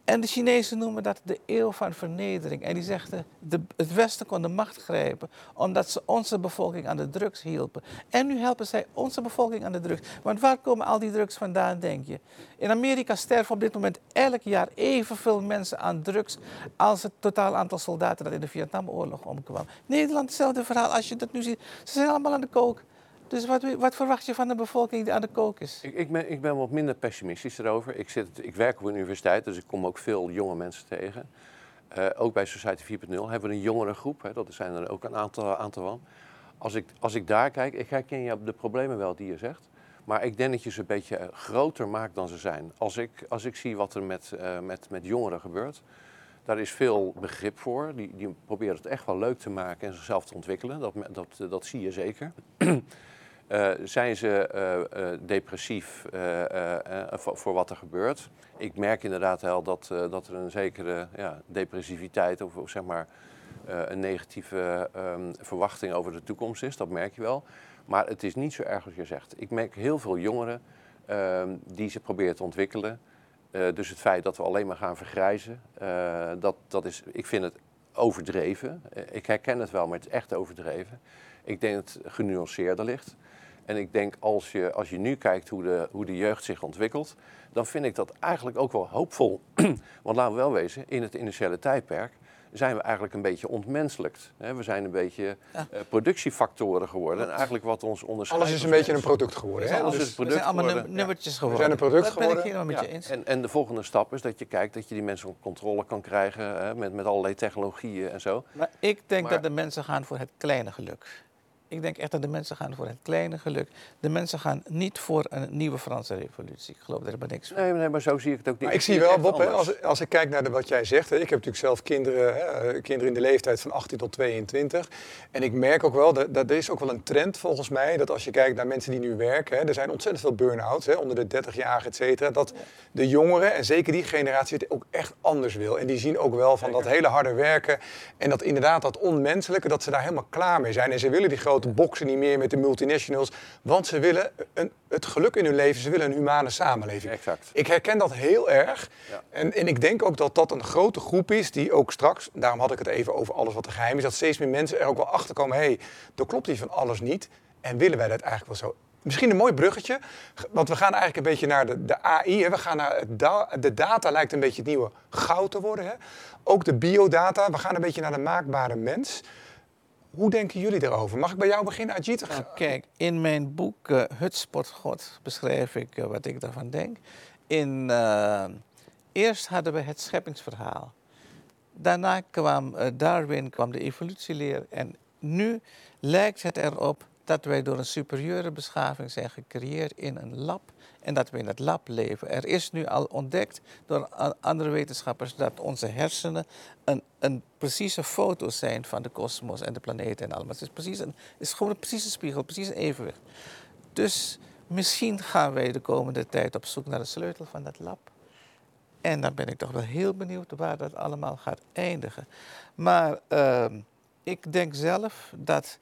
en de Chinezen noemen dat de eeuw van vernedering. En die zeggen, de, het Westen kon de macht grijpen omdat ze onze bevolking aan de drugs hielpen. En nu helpen zij onze bevolking aan de drugs. Want waar komen al die drugs vandaan, denk je? In Amerika sterven op dit moment elk jaar evenveel mensen aan drugs als het totaal aantal soldaten dat in de Vietnamoorlog omkwam. Nederland, hetzelfde verhaal. Als je dat nu ziet, ze zijn allemaal aan de kook. Dus wat, wat, verwacht je van de bevolking die aan de kook is? Ik, ik, ben, ik ben wat minder pessimistisch erover. Ik, zit, ik werk op een universiteit, dus ik kom ook veel jonge mensen tegen. Uh, ook bij Society 4.0 hebben we een jongere groep. Hè, dat zijn er ook een aantal, aantal van. Als ik, als ik daar kijk, ik herken je de problemen wel die je zegt. Maar ik denk dat je ze een beetje eh, groter maakt dan ze zijn. Als ik, als ik zie wat er met, uh, met, met jongeren gebeurt, daar is veel begrip voor. Die, die proberen het echt wel leuk te maken en zichzelf te ontwikkelen. Dat, dat, dat zie je zeker. Uh, zijn ze uh, uh, depressief voor, wat er gebeurt? Ik merk inderdaad wel dat, dat er een zekere ja, depressiviteit of, of, zeg maar een negatieve um, verwachting over de toekomst is. Dat merk je wel. Maar het is niet zo erg als je zegt. Ik merk heel veel jongeren ehm, die ze proberen te ontwikkelen. dus het feit dat we alleen maar gaan vergrijzen, dat, dat is, ik vind het overdreven. ik herken het wel, maar het is echt overdreven. Ik denk dat het genuanceerder ligt. En ik denk als je, als je nu kijkt hoe de, hoe de jeugd zich ontwikkelt, dan vind ik dat eigenlijk ook wel hoopvol. Want laten we wel wezen, in het initiële tijdperk zijn we eigenlijk een beetje ontmenselijkt. We zijn een beetje eh, productiefactoren geworden. En eigenlijk wat ons onderscheidt. Alles is een beetje een product geworden. Hè? Alles is product we zijn allemaal nummertjes geworden. We zijn een product dat geworden. Ben ik helemaal met je eens. En, en de volgende stap is dat je kijkt dat je die mensen onder controle kan krijgen hè, met, met allerlei technologieën en zo. Maar ik denk dat de mensen gaan voor het kleine geluk. Ik denk echt dat de mensen gaan voor het kleine geluk. De mensen gaan niet voor een nieuwe Franse revolutie. Ik geloof er helemaal niks van. Nee, nee, maar zo zie ik het ook niet. Maar ik zie wel, Bob, hè, als, als ik kijk naar de, wat jij zegt. Hè, ik heb natuurlijk zelf kinderen, hè, eh, kinderen in de leeftijd van 18 tot 22. En ik merk ook wel, dat, dat er is ook wel een trend volgens mij. Dat als je kijkt naar mensen die nu werken. Hè, er zijn ontzettend veel burn-outs onder de 30-jarigen, et cetera. Dat de jongeren, en zeker die generatie, het ook echt anders wil. En die zien ook wel van dat hele harde werken. En dat inderdaad dat onmenselijke, dat ze daar helemaal klaar mee zijn. En ze willen die grote boksen niet meer met de multinationals. Want ze willen een, het geluk in hun leven, ze willen een humane samenleving. Exact. Ik herken dat heel erg. Ja. En, en ik denk ook dat dat een grote groep is die ook straks, daarom had ik het even over alles wat er geheim is, dat steeds meer mensen er ook wel achter komen, hé, hey, er klopt hier van alles niet. En willen wij dat eigenlijk wel zo? Misschien een mooi bruggetje, want we gaan eigenlijk een beetje naar de, de AI. Hè. We gaan naar de data lijkt een beetje het nieuwe goud te worden. Hè. Ook de biodata. We gaan een beetje naar de maakbare mens. Hoe denken jullie erover? Mag ik bij jou beginnen, Ajit? Nou, kijk, in mijn boek uh, God beschrijf ik uh, wat ik daarvan denk. In, uh, eerst hadden we het scheppingsverhaal. Daarna kwam Darwin, kwam de evolutieleer. En nu lijkt het erop dat wij door een superieure beschaving zijn gecreëerd in een lab en dat we in het lab leven. Er is nu al ontdekt door andere wetenschappers dat onze hersenen een, een precieze foto zijn van de kosmos en de planeten en allemaal. Het is, precies een, is gewoon een precieze spiegel, precies een evenwicht. Dus misschien gaan wij de komende tijd op zoek naar de sleutel van dat lab. En dan ben ik toch wel heel benieuwd waar dat allemaal gaat eindigen. Maar uh, ik denk zelf dat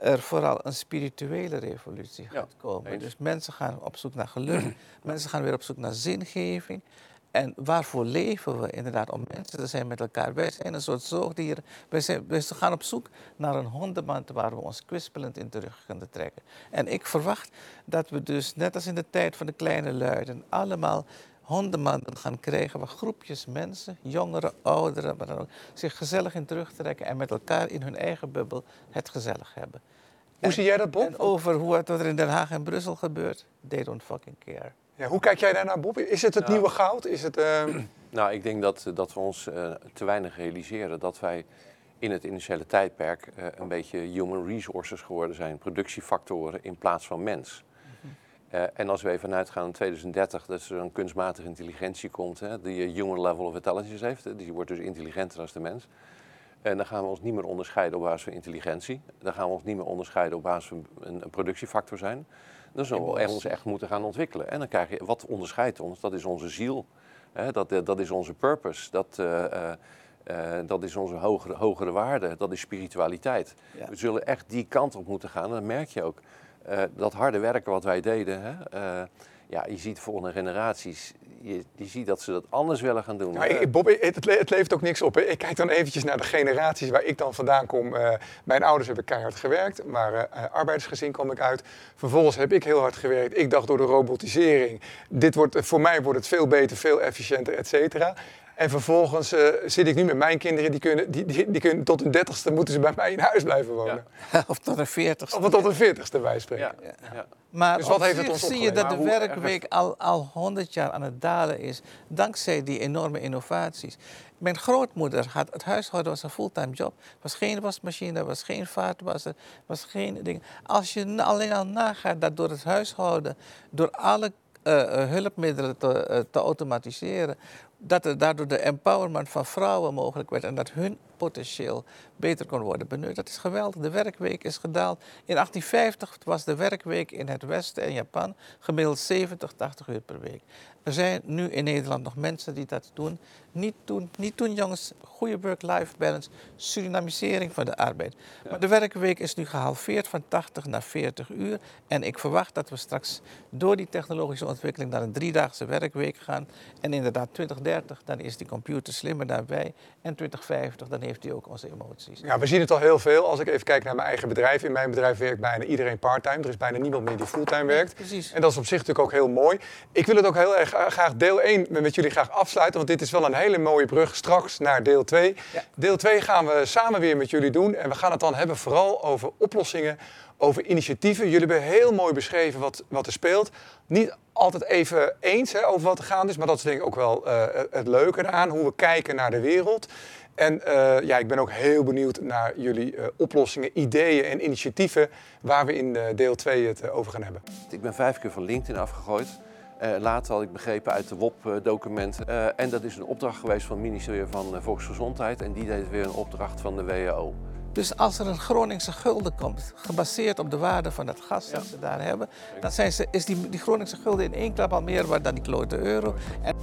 er vooral een spirituele revolutie gaat komen. Dus mensen gaan op zoek naar geluk, mensen gaan weer op zoek naar zingeving. En waarvoor leven we inderdaad? Om mensen te zijn met elkaar. Wij zijn een soort zoogdieren. Wij, zijn, wij gaan op zoek naar een hondenband waar we ons kwispelend in terug kunnen trekken. En ik verwacht dat we dus, net als in de tijd van de kleine luiden, allemaal hondenbanden gaan krijgen waar groepjes mensen, jongeren, ouderen, maar dan ook, zich gezellig in terugtrekken en met elkaar in hun eigen bubbel het gezellig hebben. Hoe zie jij dat, Bob? En over hoe het, wat er in Den Haag en Brussel gebeurt, they don't fucking care. Ja, hoe kijk jij daarnaar, Bob? Is het het Nou. nieuwe goud? Is het, eh, Nou, ik denk dat, dat we ons eh, te weinig realiseren dat wij in het initiële tijdperk eh, een beetje human resources geworden zijn, productiefactoren in plaats van mens. Eh, en als we even uitgaan in 2030, dat er een kunstmatige intelligentie komt, hè, die een human level of intelligence heeft, hè, die wordt dus intelligenter dan de mens. En dan gaan we ons niet meer onderscheiden op basis van intelligentie. Dan gaan we ons niet meer onderscheiden op basis van een, een productiefactor zijn. Dan zullen we ons echt moeten gaan ontwikkelen. En dan krijg je, wat onderscheidt ons? Dat is onze ziel. Hè, dat, eh, dat is onze purpose. Dat, eh, eh, eh, dat is onze hogere, hogere waarde. Dat is spiritualiteit. Ja. We zullen echt die kant op moeten gaan. En dan merk je ook eh, dat harde werken wat wij deden. Hè, eh, ja, je ziet volgende generaties, je, je ziet dat ze dat anders willen gaan doen. Bob, het, het le- het levert ook niks op. hè. Ik kijk dan eventjes naar de generaties waar ik dan vandaan kom. Eh, mijn ouders hebben keihard gewerkt, maar eh, arbeidersgezin kwam ik uit. Vervolgens heb ik heel hard gewerkt. Ik dacht door de robotisering, dit wordt, voor mij wordt het veel beter, veel efficiënter, et cetera. En vervolgens eh, zit ik nu met mijn kinderen, die kunnen, die, die, die kunnen tot hun dertigste moeten ze bij mij in huis blijven wonen. of tot een veertigste. Of tot hun veertigste bij spreken. ja, ja. Maar Dus wat op heeft het zich ons zie je dat de werkweek al, al 100 jaar aan het dalen is, dankzij die enorme innovaties. Mijn grootmoeder had het huishouden was een fulltime job. was geen wasmachine, was geen vaatwasser, was geen ding. Als je alleen al nagaat dat door het huishouden, door alle eh, eh, hulpmiddelen te, te automatiseren, dat er daardoor de empowerment van vrouwen mogelijk werd en dat hun potentieel beter kon worden benut. Dat is geweldig. De werkweek is gedaald. In 1850 was de werkweek in het Westen en Japan gemiddeld 70, 80 uur per week. Er zijn nu in Nederland nog mensen die dat doen. Niet doen, niet doen jongens. Goede work-life balance, Surinamisering van de arbeid. Maar de werkweek is nu gehalveerd van 80 naar 40 uur. En ik verwacht dat we straks door die technologische ontwikkeling naar een driedaagse werkweek gaan. En inderdaad 2030, dan is die computer slimmer daarbij. En 2050, dan heeft hij ook onze emoties. Ja, we zien het al heel veel. Als ik even kijk naar mijn eigen bedrijf. In mijn bedrijf werkt bijna iedereen parttime. Er is bijna niemand meer die fulltime werkt. Precies. En dat is op zich natuurlijk ook heel mooi. Ik wil het ook heel erg graag deel 1 met jullie graag afsluiten. Want dit is wel een hele mooie brug straks naar deel 2. Ja. Deel 2 gaan we samen weer met jullie doen. En we gaan het dan hebben vooral over oplossingen, over initiatieven. Jullie hebben heel mooi beschreven wat, wat er speelt. Niet altijd even eens hè, over wat er gaande is. Maar dat is denk ik ook wel eh, het leuke eraan. Hoe we kijken naar de wereld. En eh, ja, ik ben ook heel benieuwd naar jullie eh, oplossingen, ideeën en initiatieven waar we in eh, deel 2 het over gaan hebben. Ik ben vijf keer van LinkedIn afgegooid. Eh, later had ik begrepen uit de WOP-documenten. Eh, en dat is een opdracht geweest van het ministerie van Volksgezondheid. En die deed weer een opdracht van de WHO. Dus als er een Groningse gulden komt, gebaseerd op de waarde van het gas dat ze daar hebben, dan zijn ze, is die, die Groningse gulden in één klap al meer waard dan die klote euro. En